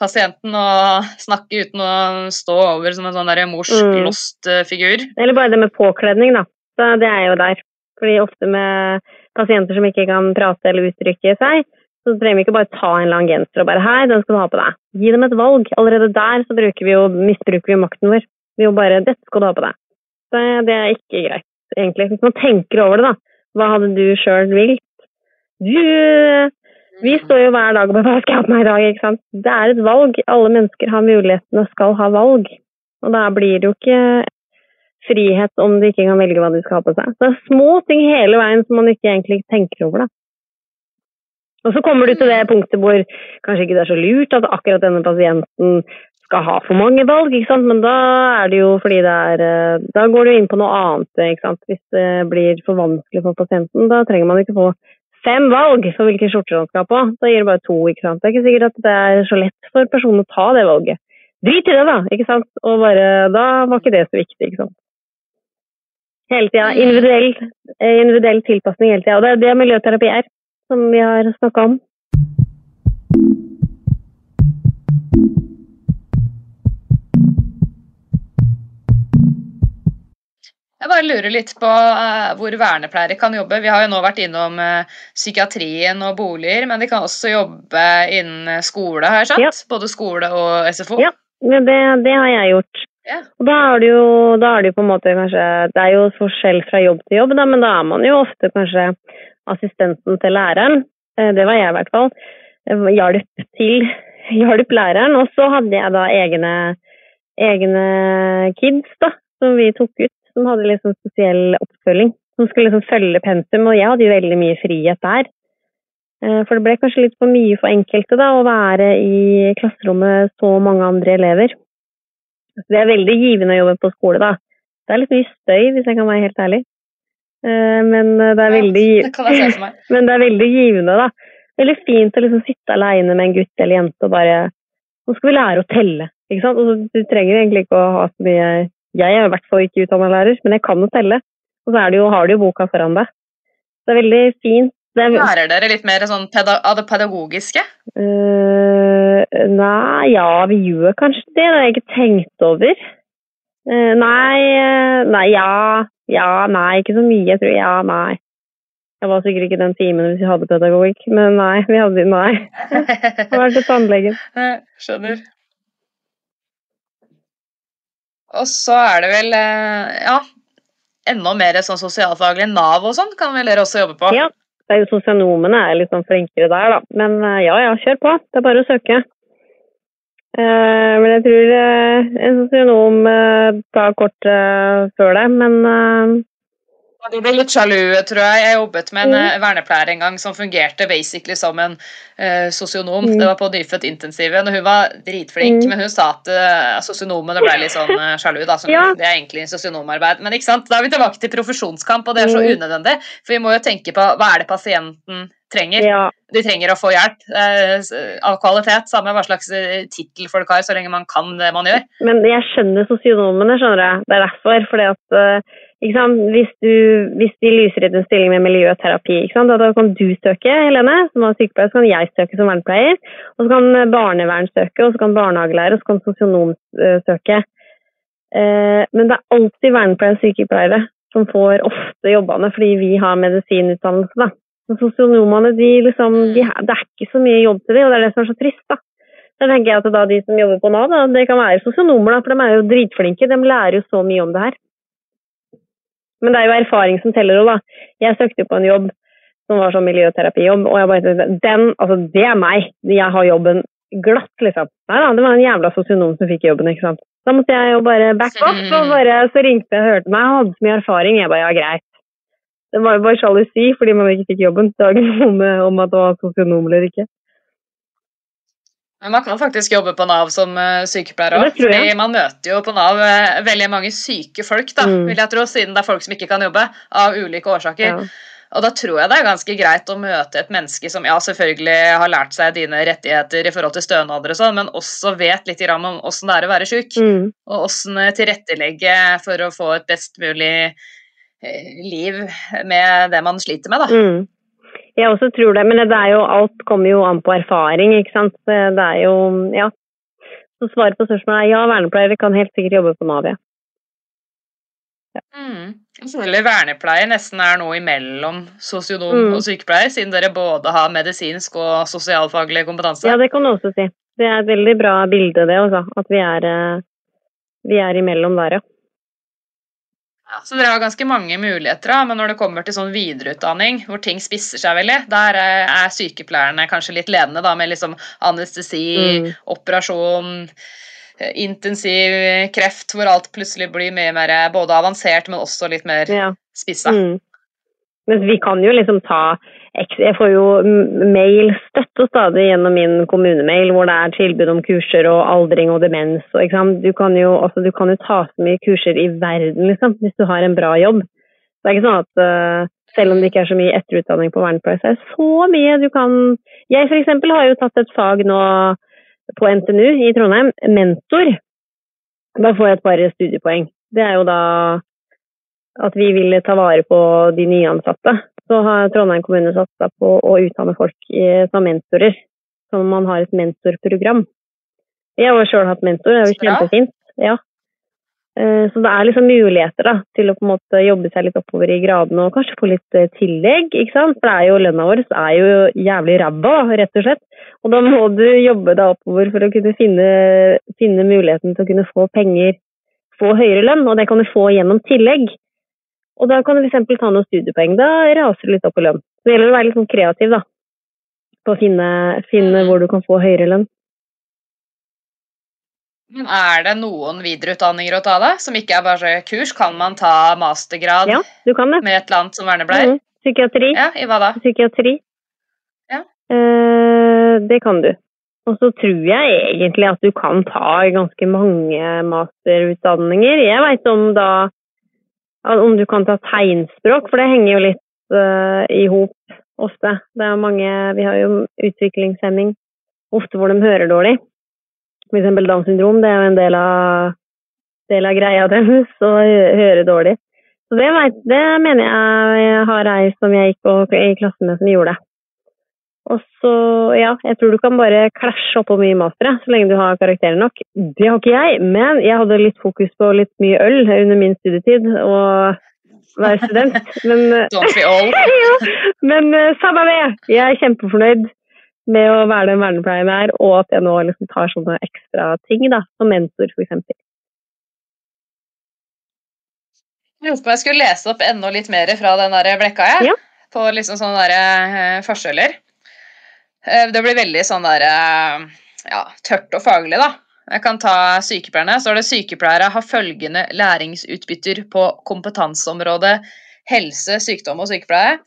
pasienten og snakke uten å stå over som en sånn der Mm. lost eh, figur. Eller bare det med påkledning, da. Så det er jo der. Fordi ofte med pasienter som ikke kan prate eller uttrykke seg, så trenger vi ikke bare ta en lang genser og bare hei, den skal du ha på deg. Gi dem et valg. Allerede der så vi jo, misbruker vi makten vår. Vi jo bare dette skal du ha på deg. Så det er ikke greit, egentlig. Hvis man tenker over det, da. Hva hadde du sjøl vilt? Du Vi står jo hver dag og bare hva skal jeg ha på meg i dag, ikke sant. Det er et valg. Alle mennesker har muligheten og skal ha valg. Og da blir det jo ikke frihet om de ikke kan velge hva de skal ha på seg. Så det er små ting hele veien som man ikke egentlig tenker over, da. Og så kommer du til det punktet hvor kanskje ikke det er så lurt at akkurat denne pasienten skal ha for mange valg, ikke sant? men da er det jo fordi det er eh, Da går du inn på noe annet, ikke sant. Hvis det blir for vanskelig for pasienten, da trenger man ikke få fem valg for hvilke skjorter han skal ha på. Da gir det bare to, ikke sant. Det er ikke sikkert at det er så lett for personen å ta det valget. Drit i det, da, ikke sant. Og bare Da var ikke det så viktig, ikke sant. Hele tida. Individuell, eh, individuell tilpasning hele tida. Og det er det miljøterapi er, som vi har snakka om. Jeg bare lurer litt på eh, hvor vernepleiere kan jobbe. Vi har jo nå vært innom eh, psykiatrien og boliger, men de kan også jobbe innen skole, har jeg sagt? Ja. Både skole og SFO? Ja. Det, det har jeg gjort. Ja. Og da er det jo da er det på en måte kanskje Det er jo forskjell fra jobb til jobb, da, men da er man jo ofte kanskje assistenten til læreren. Eh, Det var jeg i hvert fall. Eh, Hjalp til <laughs> hjalp læreren. Og så hadde jeg da egne, egne kids da, som vi tok ut, som hadde sånn spesiell oppfølging. Som skulle liksom følge pensum, og jeg hadde jo veldig mye frihet der. Eh, For det ble kanskje litt for mye for enkelte da, å være i klasserommet så mange andre elever. Så det er veldig givende å jobbe på skole, da. Det er litt mye støy, hvis jeg kan være helt ærlig. Eh, Men det er Ja, veldig, <laughs> men det er veldig givende, da. Veldig fint å liksom sitte aleine med en gutt eller jente og bare Nå skal vi lære å telle, ikke sant. Og du trenger egentlig ikke å ha så mye Jeg er i hvert fall ikke utdanna lærer, men jeg kan jo telle. Og så det jo, har du jo boka foran deg. Det er veldig fint. Det er, Lærer dere litt mer sånn av det pedagogiske? Uh, nei, ja, vi gjør kanskje det. Det har jeg ikke tenkt over. Uh, nei, eh, nei, ja. Ja, nei, ikke så mye. Jeg tror ja, nei. Jeg var sikkert ikke den timen hvis vi hadde pedagogikk, men nei, vi hadde nei. <laughs> Jeg var til tannlegen. Skjønner. Og så er det vel eh, ja, enda mer sånn sosialfaglig Nav og sånn kan vel dere også jobbe på? Ja. Det er jo Sosionomene er litt sånn flinkere der, da. Men eh, ja, ja, kjør på. Det er bare å søke. Eh, men jeg tror en sosionom tar kortet før det. Men De ble litt sjalu, tror jeg. Jeg jobbet med en Mm. eh, vernepleier en gang som fungerte basically som en uh, sosionom. Mm. Det var på nyfødt intensiven, og hun var dritflink, Mm. men hun sa at uh, sosionomene ble litt sånn uh, sjalu. da, som, Ja. Det er egentlig sosionomarbeid. Men ikke sant? da er vi tilbake til profesjonskamp, og det er så Mm. unødvendig. For vi må jo tenke på hva er det pasienten trenger. ja. De trenger å få hjelp av kvalitet, samme hva slags tittel folk har, så lenge man kan det man gjør. Men jeg skjønner sosionomene, skjønner jeg. Det er derfor. fordi at? Hvis, du, hvis de lyser ut en stilling med miljøterapi? Da, da kan du søke, Helene, som er sykepleier, så kan jeg søke som vernepleier. Og så kan barnevern søke, og så kan barnehagelærer, og så kan sosionom eh, søke. Eh, men det er alltid vernepleiere og sykepleiere som får ofte jobbene fordi vi har medisinutdannelse. da. Så sosionomene, de liksom, de, det er ikke så mye jobb til dem, og det er det som er så trist. da. Så tenker jeg at da de som jobber på Nav, da, det kan være sosionomer, da, for de er jo dritflinke. De lærer jo så mye om det her. Men det er jo erfaring som teller òg, da. Jeg søkte jo på en jobb som var sånn miljøterapijobb, og jeg bare tenkte den, altså det er meg. Jeg har jobben glatt, liksom. Nei da, det var en jævla sosionom som fikk jobben, ikke sant. Da måtte jeg jo bare back off, og bare så ringte jeg og hørte meg, jeg hadde så mye erfaring. Jeg bare ja, greit. Det var jo bare sjalusi fordi man ikke fikk jobben. Det var ikke noe med om at det var sosionom eller ikke. Men man kan faktisk jobbe på Nav som eh, sykepleier òg. man møter jo på Nav eh, veldig mange syke folk, da, Mm. vil jeg tro, siden det er folk som ikke kan jobbe av ulike årsaker. Ja. Og da tror jeg det er ganske greit å møte et menneske som ja, selvfølgelig har lært seg dine rettigheter i forhold til stønader og sånn, men også vet litt om åssen det er å være syk. Mm. Og åssen tilrettelegge for å få et best mulig eh, liv med det man sliter med, da. Mm. Jeg også tror det, men det er jo, alt kommer jo an på erfaring, ikke sant. Det er jo, ja. Så svaret på spørsmålet er ja, vernepleiere kan helt sikkert jobbe på Nav, ja. Mm. Selvfølgelig vernepleier nesten er noe imellom sosionom Mm. og sykepleier, siden dere både har medisinsk og sosialfaglig kompetanse. Ja, det kan du også si. Det er et veldig bra bilde, det også. At vi er, eh, vi er imellom der, ja. Ja, så dere har ganske mange muligheter, da, men når det kommer til sånn videreutdanning, hvor ting spisser seg veldig, der er er sykepleierne kanskje litt ledende, da, med liksom anestesi, Mm. operasjon, eh, intensiv kreft, hvor alt plutselig blir mye mer eh, både avansert, men også litt mer ja. spissa. Mm. Men vi kan jo liksom ta Jeg får jo mail støtt og stadig gjennom min kommunemail hvor det er tilbud om kurser og aldring og demens. Og? Du, kan jo, altså, du kan jo ta så mye kurser i verden liksom, hvis du har en bra jobb. Det er ikke sånn at uh, selv om det ikke er så mye etterutdanning på vernepleie, så er det så mye du kan Jeg eksempel har jo tatt et fag nå på NTNU i Trondheim, mentor. Da får jeg et par studiepoeng. Det er jo da at vi vil ta vare på de nyansatte. Så har Trondheim kommune satsa på å utdanne folk i- som mentorer. Som man har et mentorprogram. Jeg har sjøl hatt mentor, det er jo kjempefint. Ja. Eh, Så det er liksom muligheter da, til å på en måte jobbe seg litt oppover i gradene og kanskje få litt eh, tillegg. ikke sant? For det er jo lønna vår er jo jævlig ræva, rett og slett. Og da må du jobbe deg oppover for å kunne finne, finne muligheten til å kunne få penger, få høyere lønn, og det kan du få gjennom tillegg. Og da kan du f.eks. ta noen studiepoeng. Da raser du litt opp i lønn. Så det gjelder å være litt sånn kreativ da, på å finne, finne Mm. hvor du kan få høyere lønn. Men er det noen videreutdanninger å ta, da? Som ikke er bare kurs? Kan man ta mastergrad Ja, du kan det. med et eller annet som vernepleier? Mm, Psykiatri. Ja, i hva da? Psykiatri. Ja. Eh, det kan du. Og så tror jeg egentlig at du kan ta ganske mange masterutdanninger. Jeg veit om da om du kan ta tegnspråk, for det henger jo litt uh, i hop ofte. Det er mange Vi har jo utviklingshemming ofte hvor de hører dårlig. Eksempel Downs syndrom, det er jo en del av, del av greia deres å hø- høre dårlig. Så det, det mener jeg har ei som jeg gikk i klassen med som gjorde det. Og så, ja, jeg tror du kan bare klasje oppå mye mastere, så lenge du har karakterer nok. Det har ikke jeg, men jeg hadde litt fokus på litt mye øl under min studietid og være student. <laughs> Men, <laughs> ja, men eh, samme det. Jeg er kjempefornøyd med å være den vernepleieren jeg er, og at jeg nå liksom tar sånne ekstra ting, da, som mentor f.eks. Jeg lurte på jeg skulle lese opp enda litt mer fra den der blekka, jeg. Ja. På liksom sånne der, uh, forskjeller. Eh, det blir veldig sånn der eh, ja, tørt og faglig, da. Jeg kan ta sykepleierne. Så er det sykepleiere har følgende læringsutbytter på kompetanseområdet helse, sykdom og sykepleie.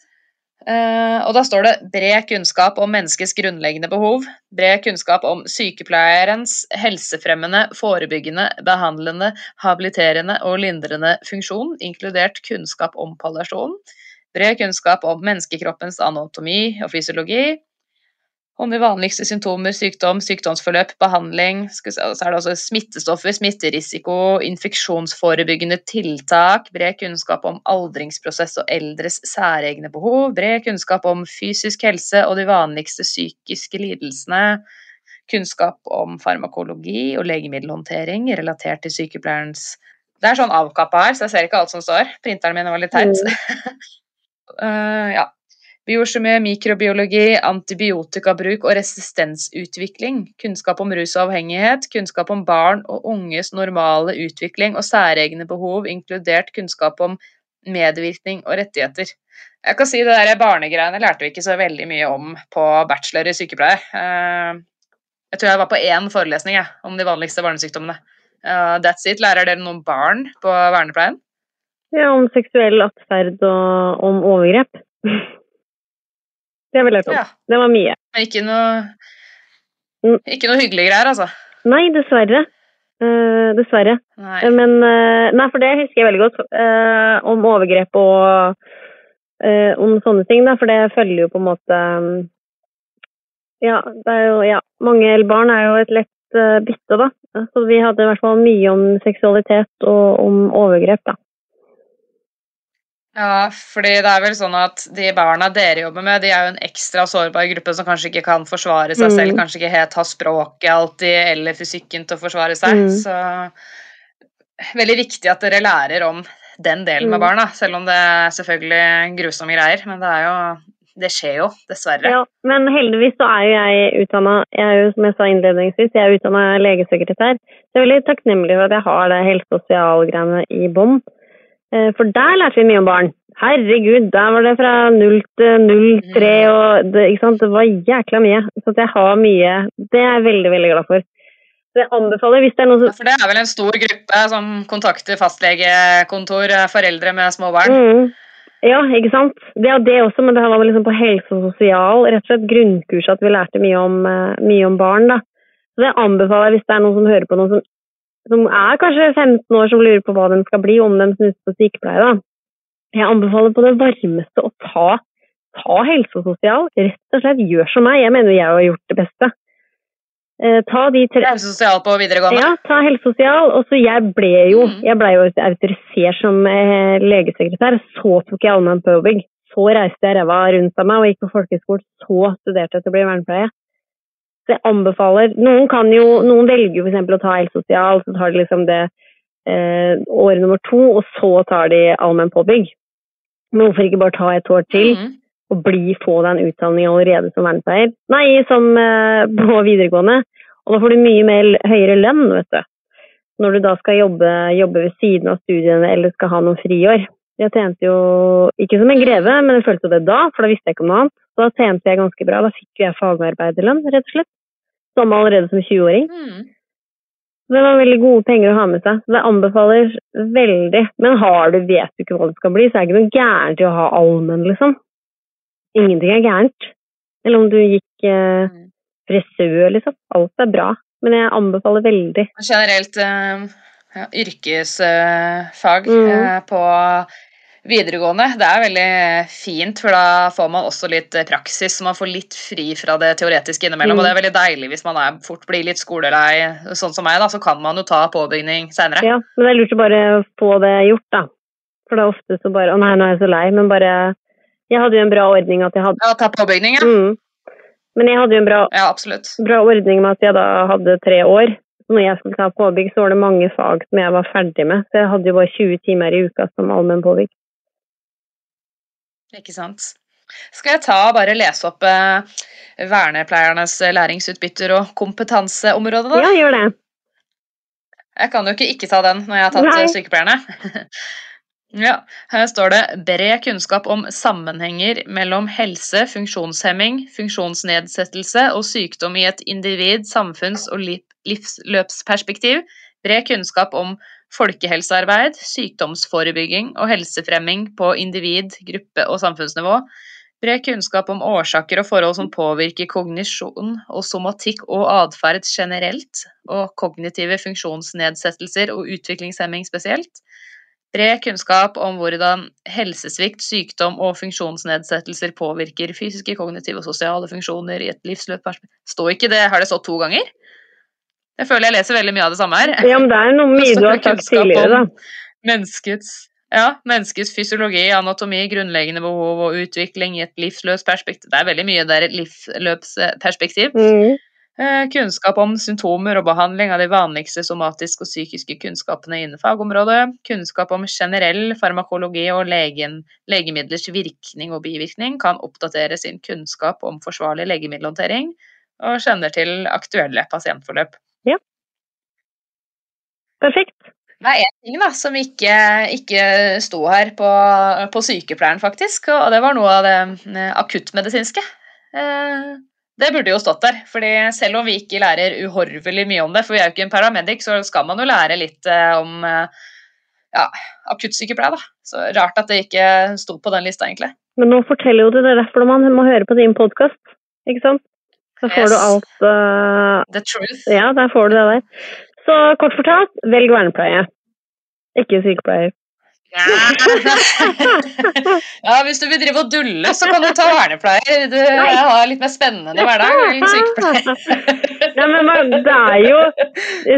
Eh, og da står det bred kunnskap om menneskets grunnleggende behov, bred kunnskap om sykepleierens helsefremmende, forebyggende, behandlende, habiliterende og lindrende funksjon, inkludert kunnskap om palliasjon, bred kunnskap om menneskekroppens anatomi og fysiologi, om de vanligste symptomer, sykdom, sykdomsforløp, behandling, så er det også smittestoffer, smitterisiko, infeksjonsforebyggende tiltak, bred kunnskap om aldringsprosess og eldres særegne behov, bred kunnskap om fysisk helse og de vanligste psykiske lidelsene, kunnskap om farmakologi og legemiddelhåndtering relatert til sykepleierens Det er sånn avkappa her, så jeg ser ikke alt som står. Printeren min var litt teit. <laughs> Eh, ja. Biokjemi, mikrobiologi, antibiotikabruk og resistensutvikling. Kunnskap om rus og avhengighet. Kunnskap om barn og unges normale utvikling og særegne behov, inkludert kunnskap om medvirkning og rettigheter. Jeg kan si det der Barnegreiene lærte vi ikke så veldig mye om på bachelor i sykepleie. Eh, Jeg tror jeg var på én forelesning jeg, om de vanligste barnesykdommene. Eh, That's it. Lærer dere noen barn på vernepleien? Ja, om seksuell atferd og om overgrep. <laughs> Det vil jeg tro. Ja. Det var mye. Men ikke noe Mm. Ikke noe hyggelige greier, altså. Nei, dessverre. Uh, dessverre. Nei. Eh, Men uh, Nei, for det husker jeg veldig godt. Uh, om overgrep og om sånne ting, da. For det følger jo på en måte um, Ja, det er jo Ja. Mange barn er jo et lett bytte, da. Så vi hadde i hvert fall mye om seksualitet og om overgrep, da. Ja, fordi det er vel sånn at de barna dere jobber med, de er jo en ekstra sårbar gruppe som kanskje ikke kan forsvare seg Mm. selv, kanskje ikke helt har språket alltid, eller fysikken til å forsvare seg. Mm. Så veldig viktig at dere lærer om den delen med Mm. barna, selv om det er selvfølgelig grusomme greier. Men det er jo Det skjer jo, dessverre. Ja, men heldigvis så er jo jeg utdanna Jeg er jo, som jeg sa innledningsvis, jeg er utdanna legesekretær. Så jeg er veldig takknemlig for at jeg har det helse- og sosialgreiene i bånn. Eh, For der lærte vi mye om barn. Herregud, der var det fra null til null, tre og det, ikke sant? det var jækla mye. Så jeg har mye Det er jeg veldig, veldig glad for. Så jeg anbefaler, hvis det er noen Ja, som For det er vel en stor gruppe som kontakter fastlegekontor, eh, foreldre med små barn. Mm. Ja, ikke sant. Det er det også, men det her var liksom på helse og sosial, rett og slett grunnkurs at vi lærte mye om, eh, mye om barn. da. Så det anbefaler jeg hvis det er noen som hører på noen som, som er kanskje 15 år som lurer på hva de skal bli, om de snuser på sykepleie. da. Jeg anbefaler på det varmeste å ta, ta helse og sosial. Rett og slett gjør som meg. Jeg mener jeg har gjort det beste. Eh, ta de tre, Helse og sosial på videregående. ja, ta helsesosial. Og så jeg ble jo, Mm. jeg ble jo autorisert som eh, legesekretær. Så tok jeg allmenn påbygg. Så reiste jeg ræva rundt av meg og gikk på folkehøyskole. Så studerte jeg til å bli vernepleie. Så jeg anbefaler Noen kan jo, noen velger jo f.eks. å ta helsesosial, så tar de liksom det eh, året nummer to, og så tar de allmenn påbygg. Men hvorfor ikke bare ta et år til? mm. og bli, få deg en utdanning allerede som vernepleier. Nei, som eh, <laughs> på videregående. Og da får du mye mer høyere lønn, vet du. Når du da skal jobbe, jobbe ved siden av studiene eller skal ha noen friår. Jeg tjente jo ikke som en greve, men jeg følte det da, for da visste jeg ikke om noe annet. Da tjente jeg ganske bra. Da fikk jeg fagarbeiderlønn, rett og slett. Som allerede som 20-åring. Mm. Det var veldig gode penger å ha med seg. Det anbefaler veldig. Men har du, vet du ikke hva det skal bli, så er det ikke noe gærent i å ha allmenn, liksom. Ingenting er gærent. Eller om du gikk eh, Mm. frisør, liksom. Alt er bra. Men jeg anbefaler veldig. Generelt eh, ja, yrkesfag Mm. eh, på videregående. Det er veldig fint, for da får man også litt eh, praksis. så Man får litt fri fra det teoretiske innimellom. Mm. Og det er veldig deilig hvis man er, fort blir litt skolelei, sånn som meg, da, så kan man jo ta påbygning seinere. Ja, men det er lurt å bare få det gjort, da. For det er ofte så bare Å nei, nå er jeg så lei. Men bare Jeg hadde jo en bra ordning at jeg hadde Ja, ta påbygning, ja. mm. Men jeg hadde jo en bra, Ja, bra ordning med at jeg da hadde tre år. Når jeg skulle ta påbygg, så var det mange fag som jeg var ferdig med. Så jeg hadde jo bare 20 timer i uka som allmenn påbygg. Ikke sant. Skal jeg ta og bare lese opp eh, vernepleiernes læringsutbytter og kompetanseområde, da? Ja, gjør det. Jeg kan jo ikke ikke ta den når jeg har tatt Nei. eh, sykepleierne. <laughs> ja, her står det bred kunnskap om sammenhenger mellom helse, funksjonshemming, funksjonsnedsettelse og sykdom i et individ-, samfunns- og livsløpsperspektiv. Bred kunnskap om folkehelsearbeid, sykdomsforebygging og helsefremming på individ-, gruppe- og samfunnsnivå. Bred kunnskap om årsaker og forhold som påvirker kognisjon og somatikk og atferd generelt, og kognitive funksjonsnedsettelser og utviklingshemming spesielt. Bred kunnskap om hvordan helsesvikt, sykdom og funksjonsnedsettelser påvirker fysiske, kognitive og sosiale funksjoner i et livsløp. Står ikke det, har det stått to ganger? Jeg føler jeg leser veldig mye av det samme her. Ja, men det er noe mye du har sagt tidligere, da. Menneskets, ja, menneskets fysiologi, anatomi, grunnleggende behov og utvikling i et livsløpsperspektiv. Det er veldig mye der et livsløpsperspektiv. Mm. Eh, Kunnskap om symptomer og behandling av de vanligste somatiske og psykiske kunnskapene innen fagområdet. Kunnskap om generell farmakologi og legen, legemidlers virkning og bivirkning kan oppdatere sin kunnskap om forsvarlig legemiddelhåndtering, og kjenner til aktuelle pasientforløp. Perfekt. Det er én ting da, som ikke, ikke sto her på, på sykepleieren, faktisk. Og det var noe av det eh, akuttmedisinske. Eh, Det burde jo stått der. fordi selv om vi ikke lærer uhorvelig mye om det, for vi er jo ikke en paramedic, så skal man jo lære litt eh, om ja, akuttsykepleie. da. Så Rart at det ikke sto på den lista, egentlig. Men nå forteller jo du det er derfor man må høre på din podkast, ikke sant? Da får Yes. du alt uh, The truth. Ja, der får du det der. Så kort fortalt, velg vernepleie. Ikke sykepleier. ja, <laughs> hvis du vil drive og dulle, så kan du ta vernepleier. Du har litt mer spennende hverdag enn sykepleier. Nei, men man- det er jo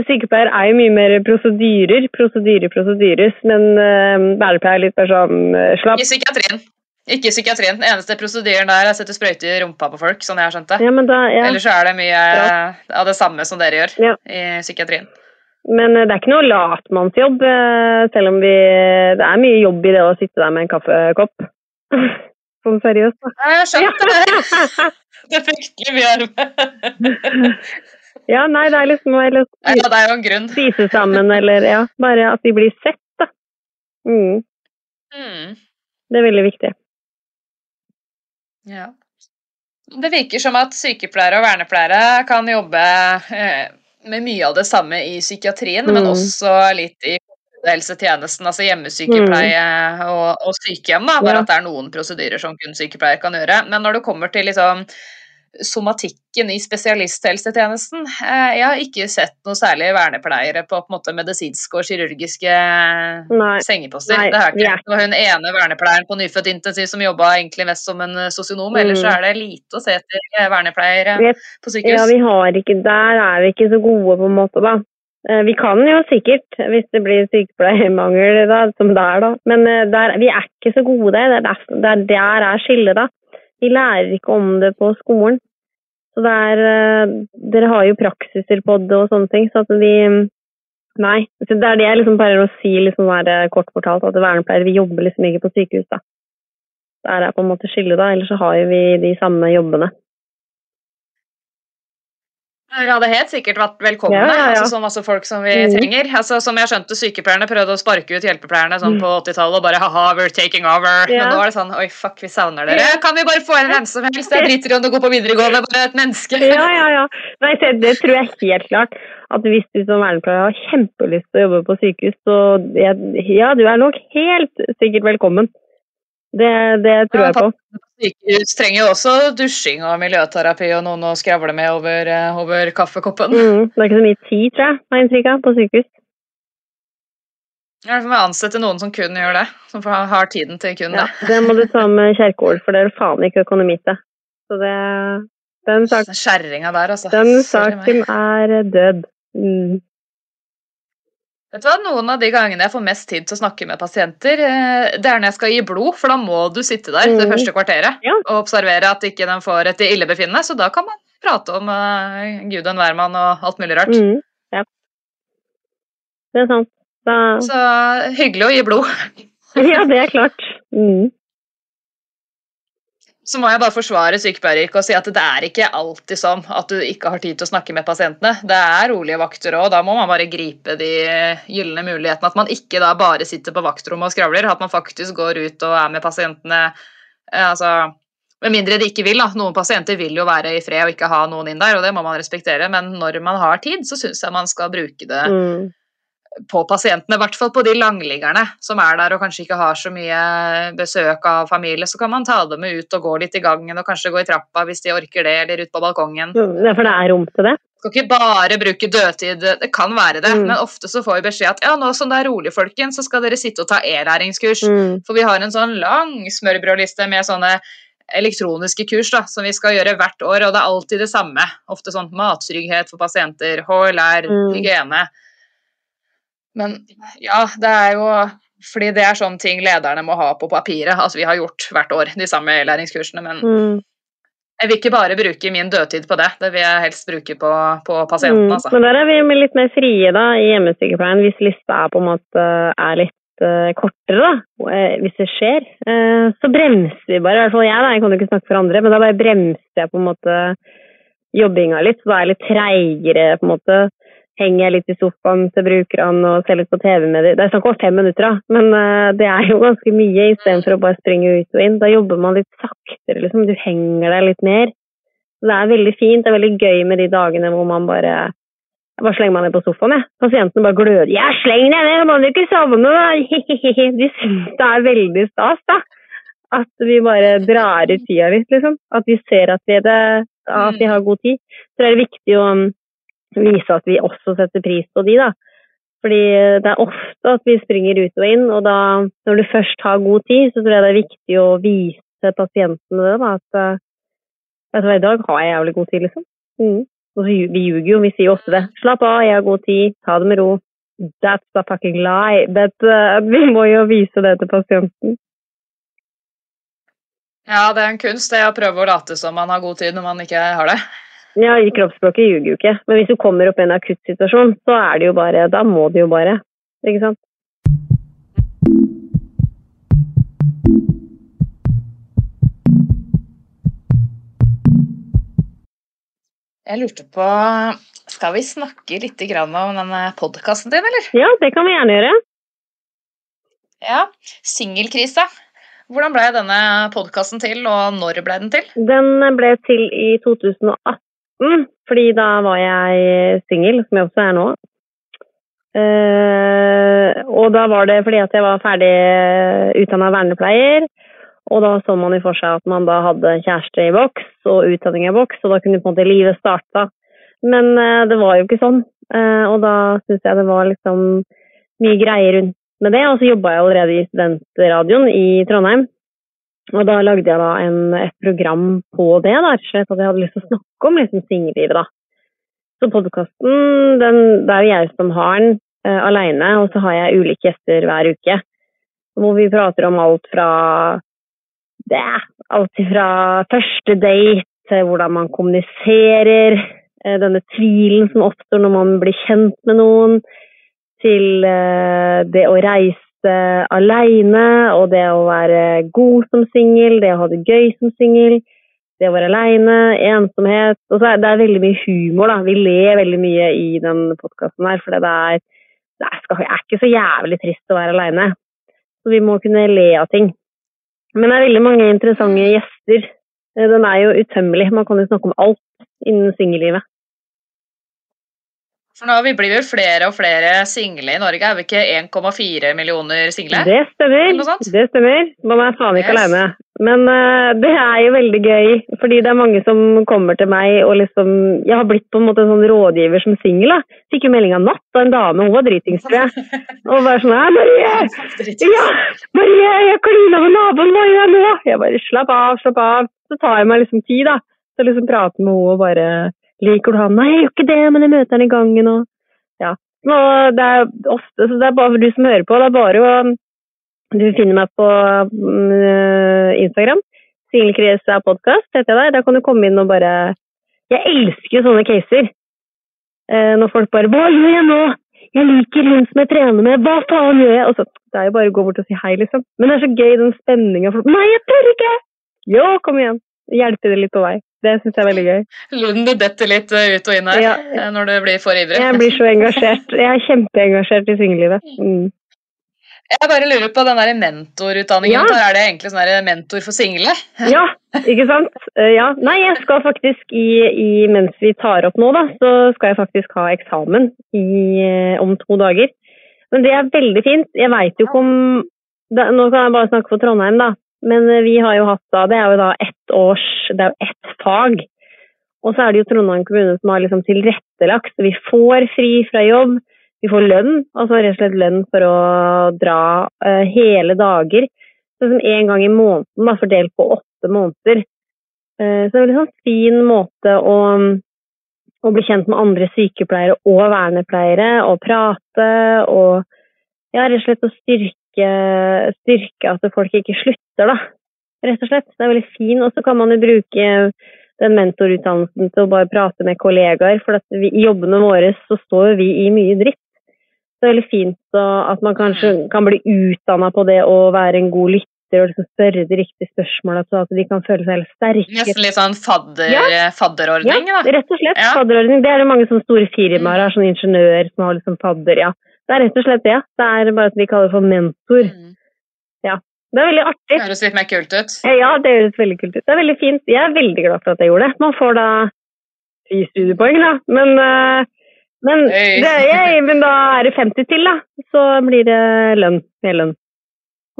Sykepleier er jo mye mer prosedyrer. Prosedyrer, prosedyrer. Men uh, vernepleier er litt mer sånn uh, slapp. I psykiatrien. Ikke psykiatrien. Den eneste prosedyren der er å sette sprøyte i rumpa på folk, sånn jeg har skjønt det. Ja, men da, ja. Ellers så er det mye av det samme som dere gjør Ja. i psykiatrien. Men eh, det er ikke noe latmannsjobb, eh, selv om vi Det er mye jobb i det å sitte der med en kaffekopp. <laughs> Sånn seriøst, da. Jeg har skjønt det. <laughs> Det er fryktelig mye arbeid. Ja, nei, det er liksom å Ja, grunn. spise sammen, eller ja, bare at de blir sett, da. Mm, Mm. det er veldig viktig. Ja. Det virker som at sykepleiere og vernepleiere kan jobbe eh, med mye av det samme i psykiatrien, men Mm. også litt i helsetjenesten, altså hjemmesykepleie og, og sykehjem. Da, bare Ja. at det er noen prosedyrer som kun sykepleier kan gjøre. Men når det kommer til liksom somatikken i spesialisthelsetjenesten. Eh, Jeg har ikke sett noe særlig vernepleiere på, på en måte medisinske og kirurgiske Nei. sengeposter. Nei, det er ikke. Det var hun ene vernepleieren på nyfødt intensiv som jobba egentlig mest som en sosionom. sosionom. Ellers Mm. er det lite å se etter eh, vernepleiere på sykehus. Ja, vi har ikke Der er vi ikke så gode, på en måte, da. Eh, Vi kan jo sikkert, hvis det blir sykepleiermangel, da, som det er, da. Men eh, der, vi er ikke så gode. Det er der, det er der er skillet, da. Vi lærer ikke om det på skolen. Så det er eh, Dere har jo praksiser på det og sånne ting, så at vi Nei. Så det er det jeg liksom pleier å si liksom der, kort fortalt, at vernepleiere vi jobber liksom ikke på sykehus, da. Der er på en måte skillet, da. Ellers så har vi de samme jobbene. Dere hadde helt sikkert vært velkomne, Ja, ja, ja. Altså, så masse folk som vi Mm. trenger. Altså, som jeg skjønte, Sykepleierne prøvde å sparke ut hjelpepleierne sånn på 80-tallet og bare ha-ha, we're taking over. Mm. Ja. Men nå er det sånn oi, fuck, vi savner dere. Ja. Kan vi bare få inn hvem som helst? Jeg driter i om du går på videregående, bare et menneske. Ja, ja, ja. Nei, se, det tror jeg helt klart. At hvis du som vernepleier har kjempelyst til å jobbe på sykehus, så ja, du er nok helt sikkert velkommen. Det, det tror jeg på. Sykehus trenger jo også dusjing og miljøterapi og noen å skravle med over, eh, over kaffekoppen. Mm, det er ikke så mye tid, tror jeg, har inntrykk av, på sykehus. Ja, Vi må ansette noen som kun gjør det. Som har tiden til kun Ja, det. det må du ta med Kjerkol, for det er faen ikke økonomi til. Så det, den, sak, Den Kjerringa der, altså. den saken er død. Mm. Vet du hva, Noen av de gangene jeg får mest tid til å snakke med pasienter, eh, det er når jeg skal gi blod, for da må du sitte der det Mm. første kvarteret Ja. og observere at ikke de får et illebefinnende. Så da kan man prate om uh, Gud og en hvermann og alt mulig rart. Mm. Ja. Det er sant. Da, Så hyggelig å gi blod. ja, det er klart. Mm. Så må jeg bare forsvare sykepleieryrket og si at det er ikke alltid sånn at du ikke har tid til å snakke med pasientene. Det er rolige vakter òg, da må man bare gripe de gylne mulighetene. At man ikke da bare sitter på vaktrommet og skravler, at man faktisk går ut og er med pasientene. Eh, altså, med mindre de ikke vil. da. Noen pasienter vil jo være i fred og ikke ha noen inn der, og det må man respektere. Men når man har tid, så syns jeg man skal bruke det Mm. På pasientene, i hvert fall på de langliggerne som er der og kanskje ikke har så mye besøk av familie, så kan man ta dem med ut og gå litt i gangen og kanskje gå i trappa hvis de orker det, eller ut på balkongen. Mm, Ja, for det er rom til det. Skal ikke bare bruke dødtid, det kan være det, Mm. men ofte så får vi beskjed at ja, nå som det er rolig, folkens, så skal dere sitte og ta e-læringskurs. Mm. For vi har en sånn lang smørbrødliste med sånne elektroniske kurs da, som vi skal gjøre hvert år, og det er alltid det samme. Ofte sånn mattrygghet for pasienter, HLR, Mm. hygiene. Men ja, det er jo fordi det er sånne ting lederne må ha på papiret. Altså vi har gjort hvert år de samme e-læringskursene, men Mm. jeg vil ikke bare bruke min dødtid på det. Det vil jeg helst bruke på, på pasienten, Mm. altså. Men der er vi litt mer frie da, i hjemmesykepleien, hvis lista er på en måte er litt eh, kortere, da. Eh, hvis det skjer. Eh, så bremser vi bare, i hvert fall jeg, da. Jeg kan jo ikke snakke for andre, men da bare bremser jeg på en måte jobbinga litt. Så da er jeg litt treigere, på en måte. Henger jeg litt i sofaen til brukerne og ser litt på TV med dem. Det er snakk om fem minutter, da, men eh, det er jo ganske mye istedenfor å bare springe ut og inn. Da jobber man litt saktere, liksom. Du henger deg litt mer. Så det er veldig fint. Det er veldig gøy med de dagene hvor man bare bare slenger meg ned på sofaen, jeg. Pasientene bare gløder. Ja, sleng deg ned, må du ikke sovne! <laughs> De syns det er veldig stas, da. At vi bare drar ut tida litt, liksom. At vi ser at vi, det, at vi har god tid. Så det er viktig å vise at vi også setter pris på de, da. Fordi det er ofte at vi springer ut og inn, og da, når du først har god tid, så tror jeg det er viktig å vise pasientene det, da. At eh, vet du hva, i dag har jeg jævlig god tid, liksom. Mm. Og så, vi ljuger jo, vi sier jo ofte det. Slapp av, jeg har god tid, ta det med ro. That's a fucking lie. But, uh, <laughs> vi må jo vise det til pasienten. Ja, det er en kunst det å prøve å late som man har god tid når man ikke har det. Ja, i kroppsspråket ljuger jo ikke. Men hvis du kommer opp i en akutt situasjon, så er det jo bare Da må du jo bare. Ikke sant? Jeg lurte på Skal vi snakke litt om denne podkasten din, eller? Ja, det kan vi gjerne gjøre. Ja. Singelkrisa. Hvordan ble denne podkasten til, og når ble den til? Den ble til i 2018, fordi da var jeg singel, som jeg også er nå. Eh, og da var det fordi at jeg var ferdig utdanna vernepleier. Og da så man jo for seg at man da hadde kjæreste i boks og utdanning i boks, og da kunne på en måte livet starta. Men eh, det var jo ikke sånn. Eh, og da syns jeg det var liksom mye greier rundt med det. Og så jobba jeg allerede i studentradioen i Trondheim. Og da lagde jeg da en, et program på det, da, rett og jeg hadde lyst til å snakke om liksom singellivet, da. Så podkasten, det er jo jeg som har den uh, aleine, og så har jeg ulike gjester hver uke. Hvor vi prater om alt fra det, alt fra første date hvordan man kommuniserer, uh, denne tvilen som oppstår når man blir kjent med noen, til uh, det å reise aleine og det å være god som singel, det å ha det gøy som singel, det å være aleine, ensomhet. Og så er det er veldig mye humor, da. Vi ler veldig mye i den podkasten her, for det er, det er ikke så jævlig trist å være aleine. Så vi må kunne le av ting. Men det er veldig mange interessante gjester. Eh, Den er jo utømmelig. Man kan jo snakke om alt innen singellivet. For nå vi blir vel flere og flere single i Norge. Er vi ikke 1,4 millioner single? Det stemmer. Det stemmer. Man er faen ikke Yes. alene. Men uh, det er jo veldig gøy, fordi det er mange som kommer til meg og liksom Jeg har blitt på en måte en sånn rådgiver som singel. Fikk jo melding av natt av en dame, hun var dritings, tror jeg. Og bare sånn Hei, Marie! <laughs> Ja! Marie, jeg klina med naboen, hva gjør jeg nå? Jeg bare slapp av, slapp av. Så tar jeg meg liksom tid, da. Så liksom prater med henne og bare Liker du han? Nei, jeg gjør ikke det, men jeg møter han i gangen og Ja. Og det er ofte Så det er bare for du som hører på, det er bare å Du finner meg på uh, Instagram. Singelkrisa podkast heter jeg der. Da kan du komme inn og bare Jeg elsker jo sånne caser. Uh, når folk bare 'Hva gjør jeg nå?' 'Jeg liker hun som jeg trener med. Hva faen gjør jeg?' Så, det er jo bare å gå bort og si hei, liksom. Men det er så gøy, den spenninga. 'Nei, jeg tør ikke!' Jo, kom igjen. Hjelpe det litt på vei. Det syns jeg er veldig gøy. Lunden, du detter litt eh, ut og inn her Ja. eh, når du blir for ivrig. Jeg blir så engasjert. Jeg er kjempeengasjert i singellivet. Mm. Jeg bare lurer på den der mentorutdanningen. Ja. Er det egentlig sånn mentor for single? Ja, ikke sant? Eh, Ja. Nei, jeg skal faktisk i, i Mens vi tar opp nå, da, så skal jeg faktisk ha eksamen i, om to dager. Men det er veldig fint. Jeg veit jo ikke om Nå kan jeg bare snakke for Trondheim, da. Men eh, vi har jo hatt da Det er jo da ett års Det er jo ett fag. Og så er det jo Trondheim kommune som har liksom tilrettelagt. Vi får fri fra jobb. Vi får lønn, altså rett og slett lønn for å dra uh, hele dager. Sånn som en gang i måneden, da, fordelt på åtte måneder. Uh, så det er en veldig sånn fin måte å, å bli kjent med andre sykepleiere og vernepleiere, og prate, og ja, rett og slett å styrke, styrke at folk ikke slutter, da. Rett og slett. Det er veldig fin. Og så kan man jo bruke den mentorutdannelsen til å bare prate med kollegaer, for vi, i jobbene våre så står vi i mye dritt. Så det er veldig fint så at man kanskje kan bli utdanna på det å være en god lytter og liksom spørre de riktige spørsmåla, så at de kan føle seg helt sterke. Nesten litt sånn fadder, Ja. fadderordning, Ja, rett og slett. Ja. Fadderordning. Det er det mange sånne store firmaer har, sånn ingeniør som har liksom fadder, ja. Det er rett og slett det. Det er bare at vi kaller det for mentor. Mm. Det er veldig artig. Det høres litt mer kult ut. Eh, Ja, det høres veldig kult ut. Det er veldig fint. Jeg er veldig glad for at jeg gjorde det. Man får da ti studiepoeng, da. Men, eh, men, det, jeg, <laughs> men da er det 50 til, da. Så blir det lønn. Mer lønn.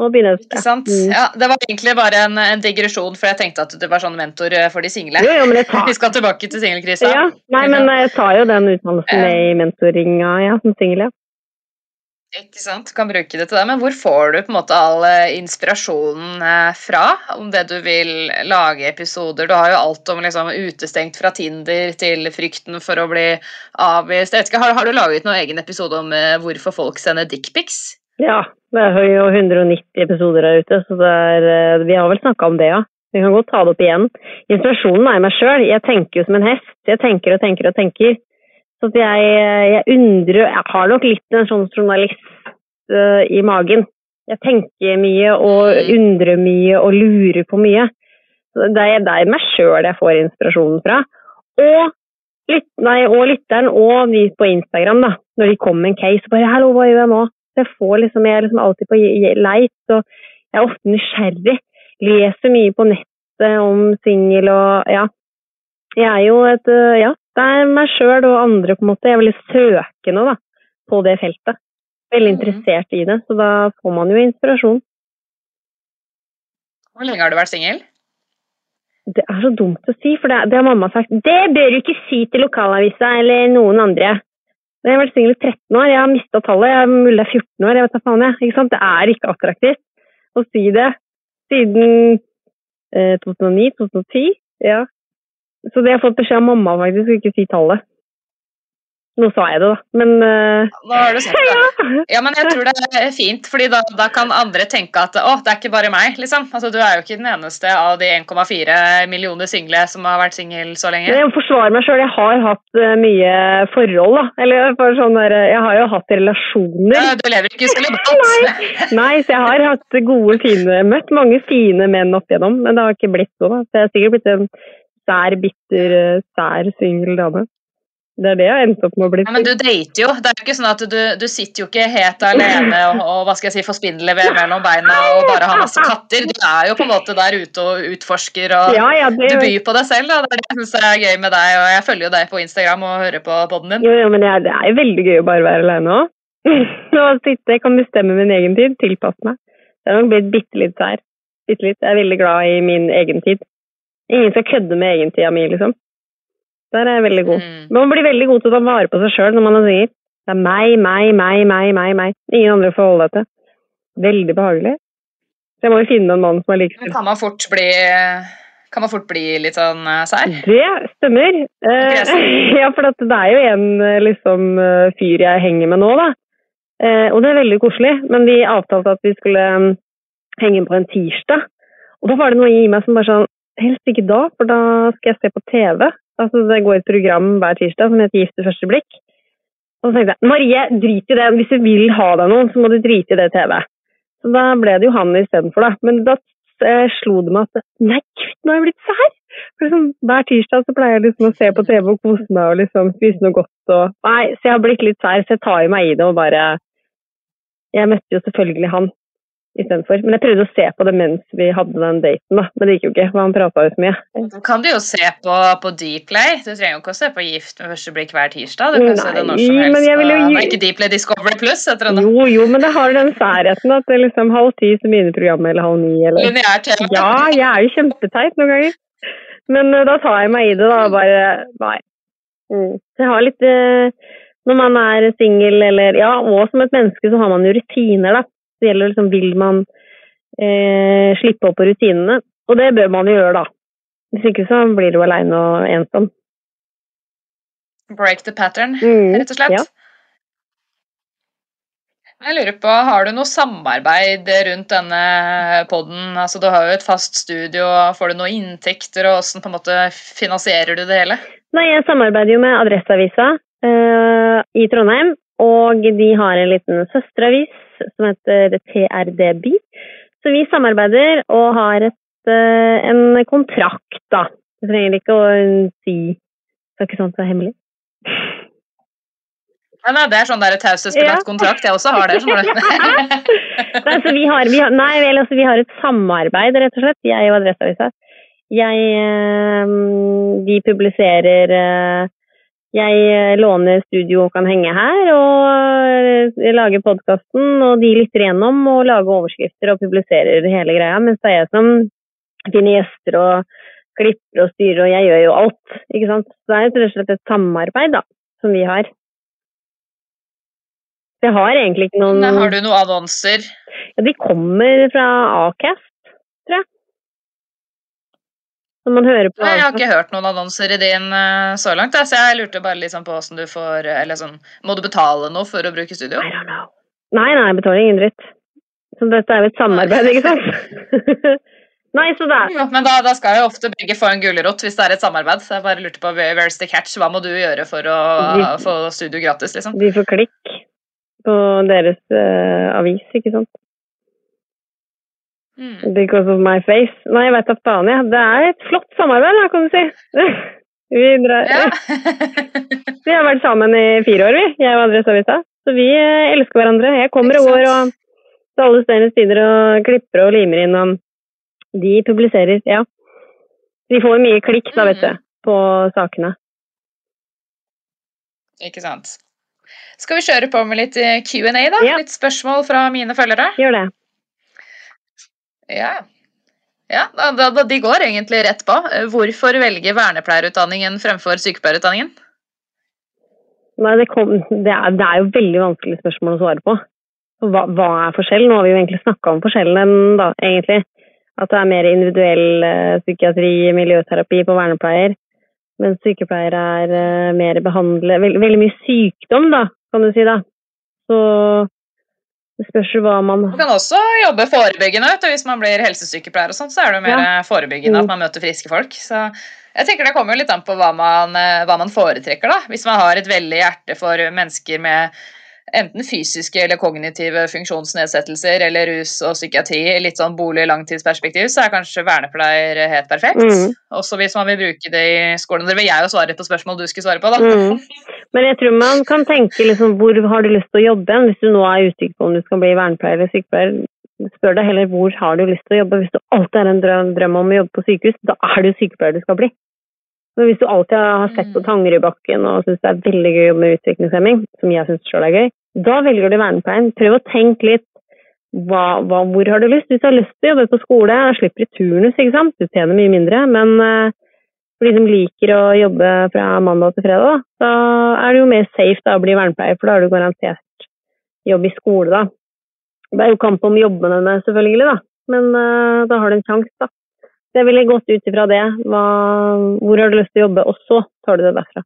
Begynner sant? Mm. Ja, Det var egentlig bare en, en digresjon, for jeg tenkte at du var sånn mentor eh, for de single. Jo, jo, <laughs> tar Vi skal tilbake til singelkrisa. ja, Nei, men jeg tar jo den utdannelsen med i mentoringa, ja, som singel, ja. Ikke sant? Kan bruke det til det. Men hvor får du på en måte all eh, inspirasjonen eh, fra? Om det du vil lage episoder? Du har jo alt om liksom utestengt fra Tinder til frykten for å bli avvist. Jeg vet ikke, har, har du laget noen egen episode om eh, hvorfor folk sender dickpics? Ja, det er jo 190 episoder der ute, så er, vi har vel snakka om det, ja. Vi kan godt ta det opp igjen. Inspirasjonen er meg sjøl. Jeg tenker jo som en hest. Jeg tenker og tenker og tenker. Så jeg, jeg undrer Jeg har nok litt en sånn journalist uh, i magen. Jeg tenker mye og undrer mye og lurer på mye. Så det er, det er meg sjøl jeg får inspirasjonen fra. Og, lytt, nei, og lytteren og vi på Instagram, da. Når de kommer med en case, bare 'hallo, hva gjør jeg nå?' Jeg får liksom, jeg er liksom alltid på leit, og jeg er ofte nysgjerrig. Leser mye på nettet om singel og ja. Jeg er jo et øh, Ja, det er meg sjøl og andre, på en måte. Jeg er veldig søkende da, på det feltet. Veldig Mhm. interessert i det, så da får man jo inspirasjon. Hvor lenge har du vært singel? Det er så dumt å si, for det, det har mamma sagt. Det bør du ikke si til lokalavisa eller noen andre. Jeg har vært singel i 13 år, jeg har mista tallet. Jeg er mulig det er 14 år, jeg vet da faen. jeg. Ikke sant? Det er ikke attraktivt å si det siden eh, 2009-2010. Ja. Så det har jeg fått beskjed av mamma faktisk, å ikke si tallet. Nå sa jeg det, da. Men uh... Nå har du sagt det. ja. Ja, men jeg tror det er fint, fordi da, da kan andre tenke at å, det er ikke bare meg, liksom. Altså, du er jo ikke den eneste av de 1,4 millioner single som har vært singel så lenge. Jeg forsvarer meg sjøl. Jeg har hatt eh, mye forhold, da. Eller for sånn der, Jeg har jo hatt relasjoner. Ja, du lever ikke i skolibat. <laughs> Nei, så jeg har hatt gode, fine Møtt mange fine menn opp igjennom, men det har ikke blitt noe. da. Så jeg har sikkert blitt en sær, bitter, eh, sær singel dame. Det er det jeg har endt opp med å bli. Ja, men du dater jo. Det er jo ikke sånn at du, du sitter jo ikke helt alene og, og hva skal jeg si, får spindelvev mellom beina og bare har masse katter. Du er jo på en måte der ute og utforsker og Ja, ja, det, du byr på deg selv. da. Det er det jeg er gøy med deg, og jeg følger jo deg på Instagram og hører på podden din. jo, jo, men det er jo veldig gøy å bare være alene òg. <laughs> Jeg kan bestemme min egen tid, tilpasse meg. Det er nok blitt bitte litt sær. Bitte litt. Jeg er veldig glad i min egen tid. Ingen skal kødde med egentida mi, liksom. Der er jeg veldig god. Mm. Man blir veldig god til å ta vare på seg sjøl når man er singel. Det er meg, meg, meg, meg, meg, meg. Ingen andre å forholde deg til. Veldig behagelig. Så jeg må jo finne en mann som er Men likestilt. kan man fort bli kan man fort bli litt sånn eh, sær? Det stemmer. Eh, <laughs> ja, for det er jo en eh, liksom, eh, fyr jeg henger med nå, da. Eh, og det er veldig koselig. Men vi avtalte at vi skulle mm, henge på en tirsdag. Og da var det noe i meg som bare sånn Helst ikke da, for da skal jeg se på TV. Altså, det går et program hver tirsdag som heter Gift ved første blikk. Og så tenkte jeg Marie, drit i det. Hvis du vil ha deg noen, så må du drite i det TV. Så da ble det jo han istedenfor, da. Men da eh, slo det meg at nei, gud, nå har jeg blitt sær! For liksom, hver tirsdag så pleier jeg liksom å se på TV og kose meg og liksom spise noe godt og Nei, så jeg har blitt litt sær, så jeg tar jo meg i det og bare Jeg møtte jo selvfølgelig han istedenfor. Men jeg prøvde å se på det mens vi hadde den daten, da. Men det gikk jo ikke, for han prata jo så mye. Da kan du jo se på, på Dplay. Du trenger jo ikke å se på Gift med første blikk hver tirsdag. Du kan se det når som helst. men jeg vil jo Det er ikke Dplay Discovery Plus, heter det nå. Jo, jo, men det har den særheten at det er liksom halv ti så begynner programmet, eller halv ni, eller. Ja, jeg er jo kjempeteit noen ganger. Men uh, da tar jeg meg i det, da. Bare Nei. Mm. Jeg har litt uh, Når man er singel, eller Ja, og som et menneske, så har man jo rutiner, da. Det gjelder liksom Vil man eh, slippe opp på rutinene? Og det bør man jo gjøre, da. Hvis ikke så blir du aleine og ensom. Break the pattern, Mm. rett og slett. Ja. Jeg lurer på, Har du noe samarbeid rundt denne poden? Altså, du har jo et fast studio, får du noen inntekter, og hvordan på en måte finansierer du det hele? Nei, jeg samarbeider jo med Adresseavisa eh, i Trondheim, og de har en liten søsteravis som heter TRDB. Så vi samarbeider og har et, eh, en kontrakt, da. Du trenger ikke å si Det er ikke sånn så hemmelig. Nei, nei, det er sånn taushetsbelagt Ja. kontrakt. Jeg også har det. Sånn. <laughs> Nei, altså, vi har, vi har, nei, vel, altså, vi har et samarbeid, rett og slett, jeg og Adresseavisa. Jeg eh, De publiserer eh, Jeg eh, låner studio og kan henge her, og lage lager podkasten, og de lytter igjennom og lager overskrifter og publiserer hele greia, mens det er jeg som finner gjester og klipper og styrer, og jeg gjør jo alt. ikke sant? Så det er rett og slett et samarbeid da, som vi har. Jeg har egentlig ikke noen Har du noen annonser? ja, de kommer fra Acast, tror jeg. Når man hører på Nei, jeg har ikke hørt noen annonser i din eh, så langt. Så jeg lurte bare liksom på hvordan du får Eller sånn Må du betale noe for å bruke studio? I don't know. Nei, nei, jeg betaler ingen dritt. Så dette er jo et samarbeid, ikke sant? <laughs> nei, så det er Ja, Men da, da skal jo ofte begge få en gulrot hvis det er et samarbeid. Så jeg bare lurte på where's the catch? Hva må du gjøre for å de, få studio gratis, liksom? De får klikk på deres uh, avis, ikke sant? Mm. Because of my face. Nei, jeg vet da faen, jeg. Det er et flott samarbeid, da, kan du si. <laughs> vi, drar, Ja. <laughs> vi har vært sammen i fire år, vi. Jeg og Adresseavisa. Så vi eh, elsker hverandre. Jeg kommer og går og til alle steders tider og klipper og limer inn. Og de publiserer, ja. De får mye klikk, da, vet du, på sakene. Ikke sant. Skal vi kjøre på med litt eh, Q&A, da? Ja. Litt spørsmål fra mine følgere? Gjør det. Ja. Ja, da, da, De går egentlig rett på. Eh, Hvorfor velge vernepleierutdanningen fremfor sykepleierutdanningen? Nei, det, kom, det, er, det er jo veldig vanskelig spørsmål å svare på. Hva, hva er forskjellen? Nå har vi jo egentlig snakka om forskjellen, da, egentlig. At det er mer individuell eh, psykiatri, miljøterapi på vernepleier. Mens sykepleier er eh, mer behandle veld, Veldig mye sykdom, da, kan du si. da. Så det spørs hva man Man kan også jobbe forebyggende. Hvis man blir helsesykepleier, og sånt, så er det jo mer forebyggende Mm. at man møter friske folk. Så jeg tenker Det kommer jo litt an på hva man, eh, hva man foretrekker. da. Hvis man har et veldig hjerte for mennesker med enten fysiske eller kognitive funksjonsnedsettelser eller rus og psykiatri i litt sånn bolig- langtidsperspektiv, så er kanskje vernepleier helt perfekt. Mm. Også hvis man vil bruke det i skolen. Det vil jeg jo svare på spørsmål du skulle svare på, da. Mm. Men jeg tror man kan tenke liksom, hvor har du lyst til å jobbe? Hvis du nå er usikker på om du skal bli vernepleier eller sykepleier, spør deg heller hvor har du lyst til å jobbe. Hvis du alltid har en drøm, drøm om å jobbe på sykehus, da er det jo sykepleier du skal bli. Men hvis du alltid har sett på Tangerudbakken og syns det er veldig gøy å jobbe med utviklingshemming, som jeg syns sjøl er gøy, da velger du vernepleien. Prøv å tenke litt hva, hva, hvor har du lyst? Hvis du har lyst til å jobbe på skole, slipper du turnus, ikke sant. Du tjener mye mindre, men eh, for de som liker å jobbe fra mandag til fredag, da, er det jo mer safe da, å bli vernepleier, for da har du garantert jobb i skole, da. Det er jo kamp om jobbene selvfølgelig, da. Men eh, da har du en sjanse, da. Så jeg ville gått ut ifra det. Hva, hvor har du lyst til å jobbe, og så tar du det derfra.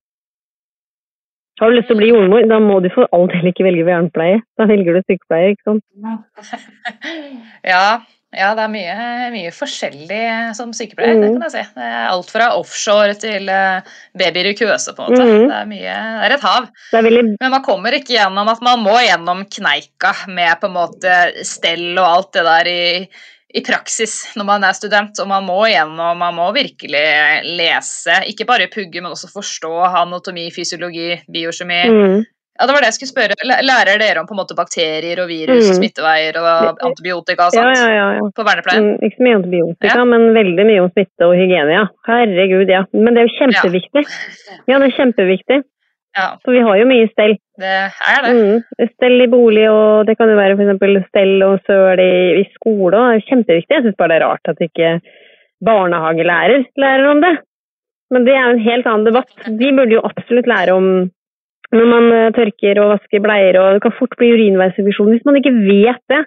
Har du lyst til å bli jordmor, da må du for all del ikke velge vernepleie. Da velger du sykepleier, ikke sant. <laughs> Ja, ja, det er mye, mye forskjellig som sykepleier, det Mm. kan jeg si. Det er alt fra offshore til eh, babyer i køse, på en måte. Mm. Det er mye, det er et hav. Det er veldig Men man kommer ikke gjennom at man må gjennom kneika med på en måte stell og alt det der i, i praksis når man er student. Og man må igjennom, man må virkelig lese, ikke bare pugge, men også forstå anatomi, fysiologi, biokjemi. mm. Ja, det var det jeg skulle spørre. Læ- Lærer dere om på en måte bakterier og virus og Mm. smitteveier og antibiotika og sånt ja, ja. ja. på vernepleien? Mm, ikke så mye antibiotika, men veldig mye om smitte og hygiene, ja. Herregud, ja. Men det er jo kjempeviktig. Ja, det er kjempeviktig. Ja, For vi har jo mye stell. det er det. Mm. Stell i bolig, og det kan jo være f.eks. stell og søl i, i skole. Det er kjempeviktig. Jeg syns bare det er rart at ikke barnehagelærer lærer om det. Men det er jo en helt annen debatt. De burde jo absolutt lære om når man eh, tørker og vasker bleier, og det kan fort bli urinveisinfeksjon hvis man ikke vet det.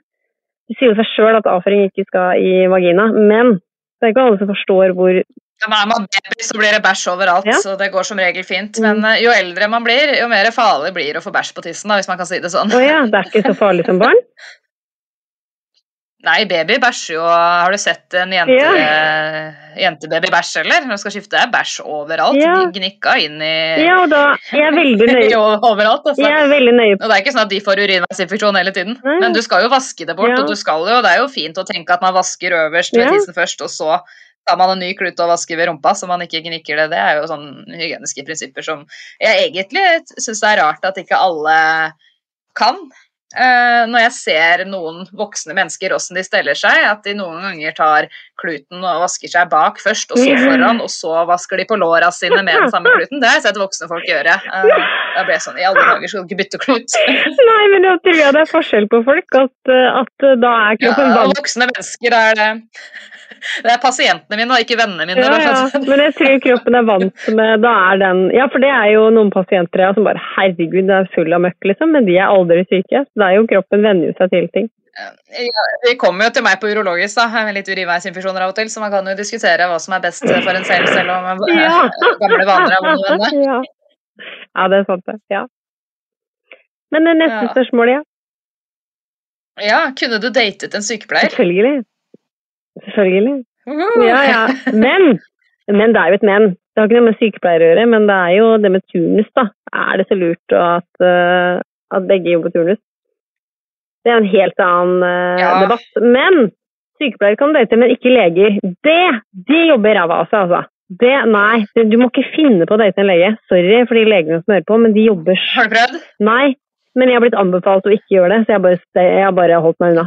Det sier jo seg sjøl at avføring ikke skal i vagina, men det er ikke alle som forstår hvor Ja, er man baby, så blir det bæsj overalt, Ja. så det går som regel fint. Mm. Men uh, jo eldre man blir, jo mer farlig blir det å få bæsj på tissen, da, hvis man kan si det sånn. Å ja, det er ikke så farlig som barn? <laughs> Nei, baby bæsjer jo Har du sett en jente, Ja. eh, jentebaby bæsje, eller? Når du skal skifte, det er bæsj overalt. Ja. Gnikka inn i Ja, og da Jeg er veldig <laughs> nøye, overalt, altså. jeg er veldig nøye Og det er ikke sånn at de får urinveisinfeksjon hele tiden, Nei. men du skal jo vaske det bort. Ja. Og du skal jo, det er jo fint å tenke at man vasker øverst ved Ja. tissen først, og så tar man en ny klut og vasker ved rumpa, så man ikke gnikker det. Det er jo sånne hygieniske prinsipper som jeg egentlig syns det er rart at ikke alle kan. Eh, når jeg ser noen voksne mennesker åssen de steller seg, at de noen ganger tar kluten og vasker seg bak først, og så foran, og så vasker de på låra sine med den samme kluten. Det har jeg sett voksne folk gjøre. Eh, da ble jeg sånn I alle dager skal du ikke bytte klut? Nei, men jeg tror jeg det er forskjell på folk. At, eh, at da er kroppen ja, voksne mennesker er det <laughs> Det er pasientene mine, ikke vennene mine. ja, ja. Men jeg tror kroppen er vant med Da er den Ja, for det er jo noen pasienter ja, som bare Herregud, det er full av møkk, liksom. Men de er aldri syke. Så det er jo kroppen venner seg til ting. Ja, de kommer jo til meg på urologisk da, med litt urinveisinfeksjoner av og til, så man kan jo diskutere hva som er best for en selv, selv om man Ja. <laughs> gamle vaner er vonde venner. ja. ja, det er sant, det. Ja. Men det neste Ja. spørsmål, ja. Ja, kunne du datet en sykepleier? Selvfølgelig. Selvfølgelig. Ja, ja. Men, men det er jo et men. Det har ikke noe med sykepleiere å gjøre, men det er jo det med turnus, da. Er det så lurt at, eh, at begge jobber turnus? Det er en helt annen eh, Ja. debatt. Men sykepleiere kan date, men ikke leger. Det, de jobber ræva av seg, altså. Det, nei, du må ikke finne på å date en lege. Sorry for de legene som hører på, men de jobber Har du prøvd? Nei, men jeg har blitt anbefalt å ikke gjøre det, så jeg har bare, jeg har bare holdt meg unna.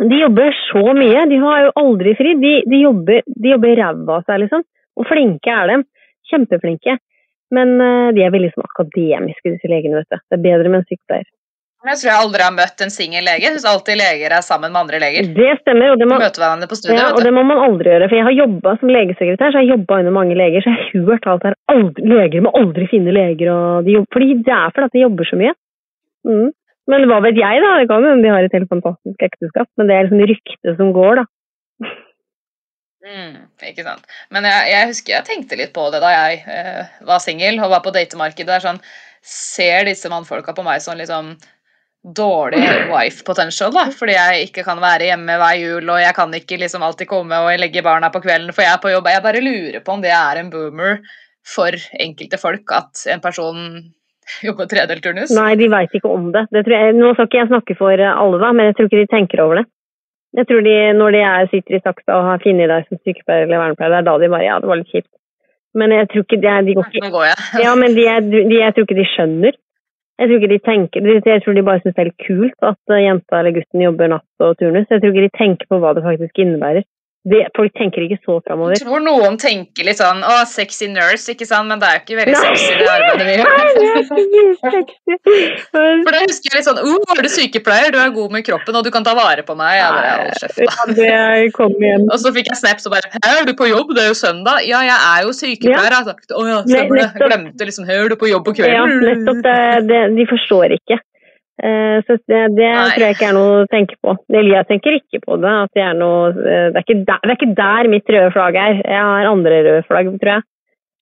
De jobber så mye. De har jo aldri fri. De, de jobber, de jobber ræva av seg, liksom. Og flinke er de. Kjempeflinke. Men eh, de er veldig sånn akademiske, disse legene, vet du. Det er bedre med en sykepleier. Jeg tror jeg aldri har møtt en singel lege. Jeg syns alltid leger er sammen med andre leger. Det stemmer, og det må, hverandre på studiet. ja, og det må man aldri gjøre. For jeg har jobba som legesekretær, så jeg har jobba under mange leger, så jeg har hørt alt her. Aldri, leger må aldri finne leger, og de jobber, fordi det er fordi de jobber så mye. Mm. Men hva vet jeg, da? Det kan hende de har et helt fantastisk ekteskap, men det er liksom ryktet som går, da. Mm, ikke sant. Men jeg, jeg husker jeg tenkte litt på det da jeg eh, var singel og var på datemarkedet. Det er sånn, Ser disse mannfolka på meg som liksom dårlig wife potential, da? Fordi jeg ikke kan være hjemme hver jul, og jeg kan ikke liksom alltid komme og legge barna på kvelden, for jeg er på jobb. Jeg bare lurer på om det er en boomer for enkelte folk at en person <laughs> jobber tredelt turnus. Nei, de veit ikke om det. det jeg, nå skal ikke jeg snakke for eh, alle, da, men jeg tror ikke de tenker over det. Jeg tror de, Når de er, sitter i saksa og har funnet deg som sykepleier eller vernepleier, det er da de bare Ja, det var litt kjipt. Men jeg tror ikke de, de går ikke Nå går jeg. <laughs> Ja, men de, de, jeg tror ikke de skjønner. Jeg tror ikke de tenker, jeg tror de bare syns det er litt kult at eh, jenta eller gutten jobber natt og turnus. Jeg tror ikke de tenker på hva det faktisk innebærer. Det, folk tenker ikke så framover. Jeg tror noen tenker litt sånn Å, sexy nurse, ikke sant? Men det er jo ikke veldig sexy, det arbeidet vi gjør. Nei, er. For da husker jeg litt sånn Å, er du sykepleier? Du er god med kroppen, og du kan ta vare på meg. Jeg. Ja, det kom igjen. Og så fikk jeg snaps og bare er du på jobb? Det er jo søndag. Ja, jeg er jo sykepleier. Jeg har sagt, Å ja, stemmer det. Jeg glemte liksom er du på jobb på Ja, nettopp. Det, det, de forstår ikke. Eh, Så det, det tror jeg ikke er noe å tenke på. Eller jeg tenker ikke på det. At det, er noe, eh, det, er ikke der, det er ikke der mitt røde flagg er. Jeg har andre røde flagg, tror jeg,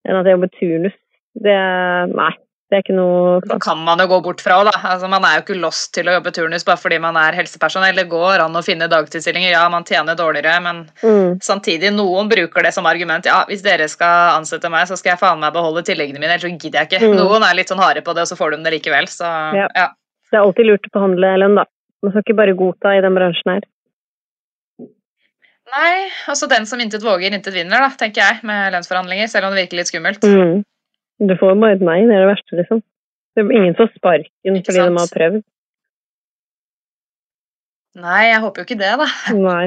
enn at jeg jobber turnus. Det, nei, det er ikke noe Da kan man jo gå bort fra da. Altså, Man er jo ikke lost til å jobbe turnus bare fordi man er helsepersonell. Det går an å finne dagtilstillinger. Ja, man tjener dårligere, men mm. samtidig, noen bruker det som argument. Ja, hvis dere skal ansette meg, så skal jeg faen meg beholde tilleggene mine, ellers så gidder jeg ikke. Mm. Noen er litt sånn harde på det, og så får de det likevel. Så Ja. ja. Det er alltid lurt å forhandle lønn, da. Man skal ikke bare godta i den bransjen her. Nei, altså den som intet våger, intet vinner, da, tenker jeg, med lønnsforhandlinger. Selv om det virker litt skummelt. Mm. Du får bare et nei, det er det verste, liksom. Det er ingen får sparken fordi de har prøvd. Nei, jeg håper jo ikke det, da. Nei.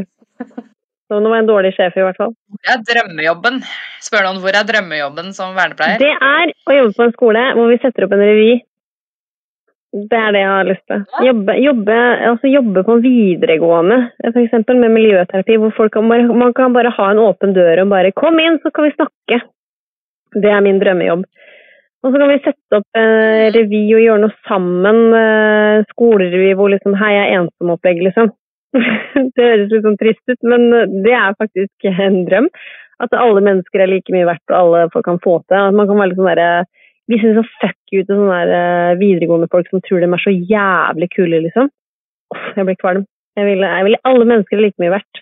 Så nå var jeg en dårlig sjef, i hvert fall. Hvor er drømmejobben? Spør noen hvor er drømmejobben som vernepleier? Det er å jobbe på en skole hvor vi setter opp en revy. Det er det jeg har lyst til. Jobbe, jobbe, altså jobbe på en videregående, f.eks. med miljøterapi, hvor folk man kan bare ha en åpen dør og bare 'Kom inn, så kan vi snakke'. Det er min drømmejobb. Og så kan vi sette opp eh, revy og gjøre noe sammen. Eh, skolerevy hvor liksom 'Hei, jeg er ensom'-opplegg, liksom. <laughs> det høres litt sånn trist ut, men eh, det er faktisk <laughs> en drøm. At alle mennesker er like mye verdt, og alle folk kan få til. At man kan være litt sånn derre Vi syns så fuck ut til sånne eh, videregående folk som tror de er så jævlig kule, liksom. Uff, jeg blir kvalm. Jeg vil, jeg vil alle mennesker er like mye verdt.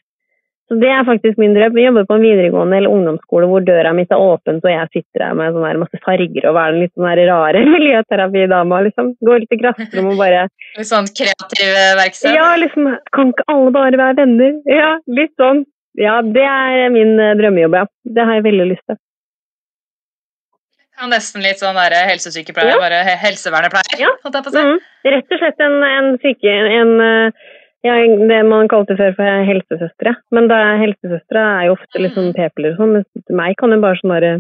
Så det er faktisk min drøm. Vi jobber på en videregående eller ungdomsskole hvor døra mitt er åpen, så jeg sitter der med sånne masse farger og være den litt sånn rare <laughs> miljøterapidama, liksom. Gå litt i klasserom og bare Litt sånn kreativ verksted? Ja, liksom Kan ikke alle bare være venner? Ja, litt sånn. Ja, det er min eh, drømmejobb, ja. Det har jeg veldig lyst til. Nesten litt sånn der helsesykepleier, Ja. bare helsevernepleier. Ja. holdt jeg på å si. Mhm. Rett og slett en, en syke... En, eh, ja, det man kalte før for helsesøstre. Men da, helsesøstre er jo ofte litt sånn p-piller og sånn, mens meg kan jo bare sånn derre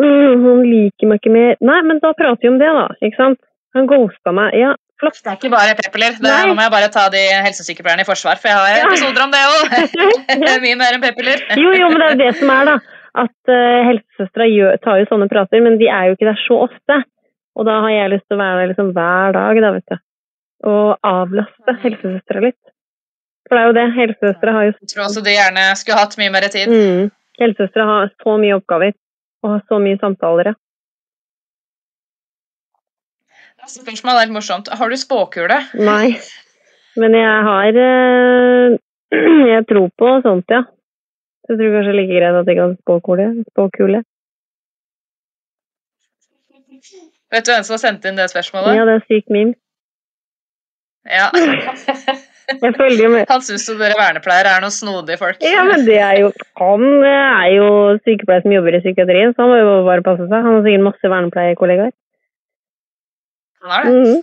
Hun Han liker meg ikke mer Nei, men da prater vi om det, da. Ikke sant? Han ghosta meg. Ja, flott. Det er ikke bare p-piller. Nå må jeg bare ta de helsesykepleierne i forsvar, for jeg har episoder om det òg. <laughs> <laughs> Mye mer enn p-piller. Jo, jo, men det er jo det som er, da. <laughs> At uh, helsesøstre tar jo sånne prater, men de er jo ikke der så ofte. Og da har jeg lyst til å være der liksom hver dag, da, vet du. Og avlaste helsesøstre litt. For det er jo det. Helsesøstre har jo Jeg tror også de gjerne skulle hatt mye mer tid. mm, Helsesøstre har så mye oppgaver og har så mye samtaler. ja. Spørsmålet spørsmål er litt morsomt. Har du spåkule? Nei. Men jeg har eh, <clears throat> Jeg tror på sånt, ja. Jeg tror kanskje like greit at jeg kan spåkule. Spåkule. Vet du hvem som har sendt inn det spørsmålet? Ja, det er syk meme. Ja. <laughs> Jeg følger jo med. Han syns jo dere vernepleiere er noen snodige folk. Ja, men det er jo Han er jo sykepleier som jobber i psykiatrien, så han må jo bare passe seg. Han har sikkert masse vernepleierkollegaer. Han er det. Mhm.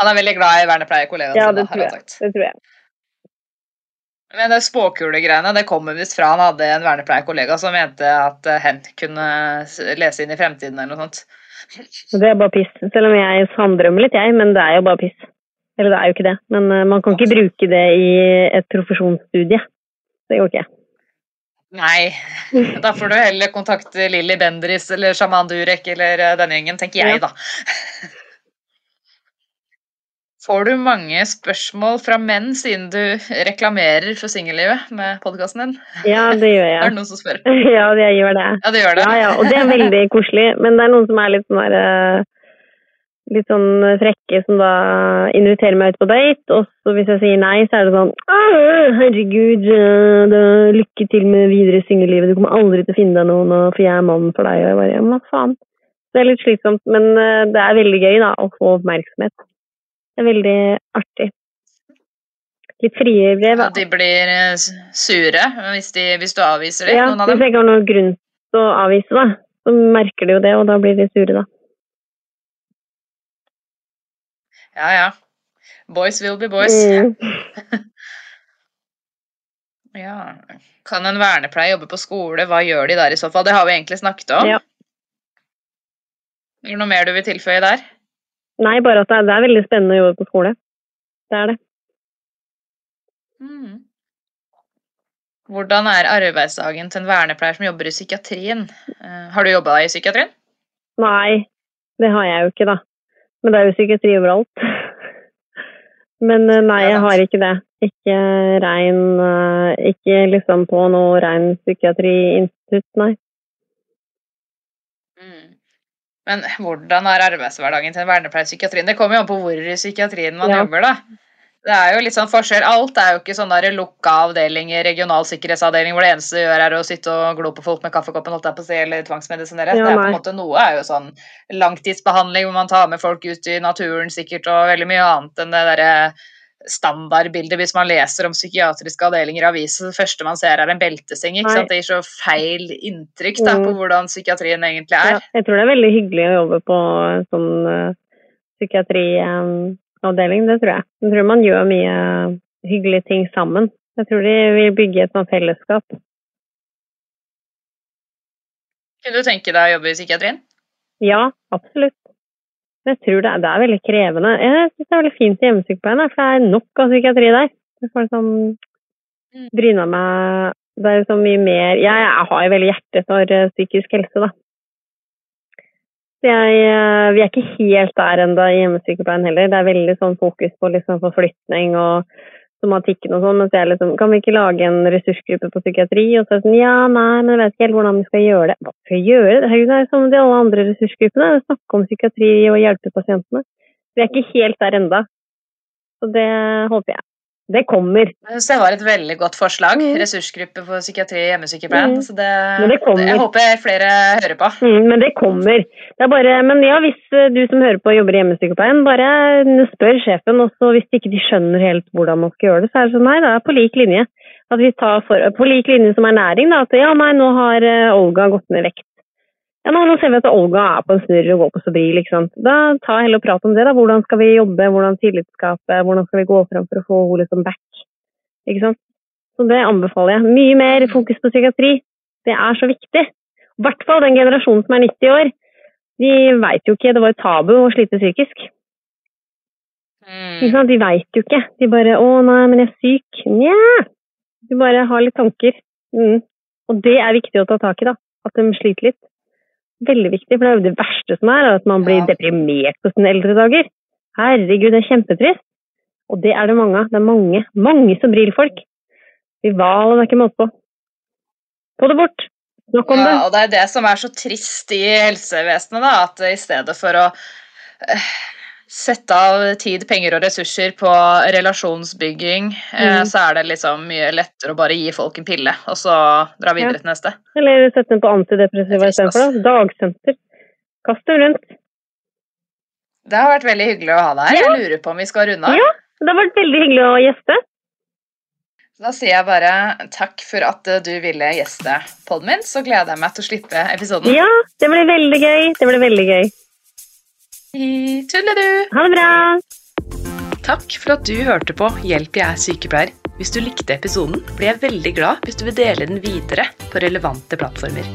Han er veldig glad i vernepleierkollegaene Ja, sine, det har han sagt. Det tror jeg. Men det spåkulegreiene det kommer visst fra han hadde en vernepleierkollega som mente at eh, hen kunne lese inn i fremtiden eller noe sånt. Det er bare piss. Selv om jeg sanndrømmer litt, jeg, men det er jo bare piss. Eller det er jo ikke det. Men eh, man kan ikke bruke det i et profesjonsstudie. Det går ikke. Nei, da får du heller kontakte Lilly Bendris eller Shaman Durek eller eh, denne gjengen, tenker jeg, Ja. Får du mange spørsmål fra menn siden du reklamerer for singellivet med podkasten din? Ja, det gjør <laughs> Er jeg. det noen som spør? <laughs> Ja, jeg gjør det. Ja, det gjør det. Ja, ja, og det er veldig <laughs> koselig. Men det er noen som er litt sånn der eh, Litt sånn frekke som da inviterer meg ut på date, og så hvis jeg sier nei, så er det sånn Herregud, eh, da, lykke til med videre singellivet. Du kommer aldri til å finne deg noen, for jeg er mannen for deg. Og jeg bare Ja, hva faen. Det er litt slitsomt, men eh, det er veldig gøy da, å få oppmerksomhet. Det er veldig artig. Litt frie brev. At de blir eh, sure hvis, de, hvis du avviser dem, Ja, noen av hvis dem. jeg ikke har noen grunn til å avvise, da, så merker de jo det, og da blir de sure, da. Ja, ja. Boys will be boys. Mm. <laughs> Ja. Kan en vernepleier jobbe på skole? Hva gjør de der i så fall? Det har vi egentlig snakket om. Ja. Er det noe mer du vil tilføye der? Nei, bare at det er, det er veldig spennende å jobbe på skole. Det er det. Mm. Hvordan er arbeidsdagen til en vernepleier som jobber i psykiatrien? Eh, har du jobba i psykiatrien? Nei, det har jeg jo ikke, da. Men det er jo psykiatri overalt. <laughs> Men eh, nei, jeg har ikke det. Ikke rein eh, Ikke liksom på noe rein psykiatriinstitutt, nei. Men hvordan er arbeidshverdagen til en vernepleier i psykiatrien? Det kommer jo an på hvor i psykiatrien man Ja. jobber, da. Det er jo litt sånn forskjell. Alt er jo ikke sånn der lukka avdeling, regional sikkerhetsavdeling, hvor det eneste du gjør er å sitte og glo på folk med kaffekoppen, holdt der på å si, eller tvangsmedisinere. Ja, det er på en måte Noe er jo sånn langtidsbehandling hvor man tar med folk ut i naturen sikkert, og veldig mye annet enn det derre standardbildet hvis man leser om psykiatriske avdelinger i avisen. Det første man ser, er en belteseng. ikke Nei. sant? Det gir så feil inntrykk da, Mm. på hvordan psykiatrien egentlig er. Ja, jeg tror det er veldig hyggelig å jobbe på en sånn uh, psykiatriavdeling, det tror jeg. Jeg tror man gjør mye hyggelige ting sammen. Jeg tror de vil bygge et sånt fellesskap. Kunne du tenke deg å jobbe i psykiatrien? Ja, absolutt. Jeg tror det er, det er veldig krevende. Jeg syns det er veldig fint i hjemmesykepleien, for det er nok av psykiatri der. Det er liksom Mm. bryna meg Det er så mye mer Jeg, jeg har jo veldig hjerte for eh, psykisk helse, da. Jeg, eh, vi er ikke helt der ennå i hjemmesykepleien heller. Det er veldig sånn fokus på liksom forflytning og somatikken og sånn. Mens jeg liksom Kan vi ikke lage en ressursgruppe på psykiatri? Og så er det sånn Ja, nei, men jeg vet ikke helt hvordan vi skal gjøre det. Hva skal vi gjøre? Det er jo som de alle andre ressursgruppene. Snakke om psykiatri og hjelpe pasientene. Vi er ikke helt der enda. Så det håper jeg. Det kommer. Jeg synes det var et veldig godt forslag. Mm. Ressursgruppe for psykiatri i hjemmesykepleien. Mm. Så det, Men det kommer. jeg håper flere hører på. Mm, men det kommer. Det bare, men ja, hvis eh, du som hører på jobber i hjemmesykepleien, bare spør sjefen. også hvis ikke de skjønner helt hvordan man skal gjøre det, så er det sånn nei, det er på lik linje. At vi tar for, på lik linje som ernæring, da. At ja, nei, nå har eh, Olga gått ned i vekt. Ja, nå, nå ser vi at Olga er på en snurr og går på Sobril, sant. Da ta heller og prat om det, da. Hvordan skal vi jobbe, hvordan tillitsskape, hvordan skal vi gå fram for å få henne liksom back. Ikke sant. Så det anbefaler jeg. Mye mer fokus på psykiatri. Det er så viktig. I hvert fall den generasjonen som er 90 år. De veit jo ikke, det var jo tabu å slite psykisk. Mm. De veit jo ikke. De bare 'Å nei, men jeg er syk'. Nja. De bare har litt tanker. Mm. Og det er viktig å ta tak i, da. At de sliter litt. Veldig viktig, for det er jo det verste som er, at man blir Ja. deprimert på sine eldre dager. Herregud, det er kjempetrist. Og det er det mange av. Det er mange, mange Sobril-folk. Rival, det er ikke måte på. Få det bort. Snakk om det. Ja, og det er det som er så trist i helsevesenet, da, at i stedet for å eh, sette av tid, penger og ressurser på relasjonsbygging, eh, Mm. så er det liksom mye lettere å bare gi folk en pille, og så dra videre Ja. til neste. Eller sette dem på antidepressiva istedenfor. Dagsenter. Kast dem rundt. Det har vært veldig hyggelig å ha deg her. Ja. Jeg lurer på om vi skal runde av. Ja, det har vært veldig hyggelig å gjeste. Da sier jeg bare takk for at du ville gjeste podden min, så gleder jeg meg til å slippe episoden. Ja, det blir veldig gøy. Det blir veldig gøy. Tulledu! Ha det bra! Takk for at du hørte på Hjelp, jeg er sykepleier. Hvis du likte episoden, blir jeg veldig glad hvis du vil dele den videre på relevante plattformer.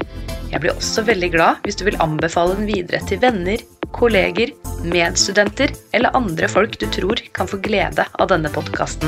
Jeg blir også veldig glad hvis du vil anbefale den videre til venner, kolleger, medstudenter eller andre folk du tror kan få glede av denne podkasten.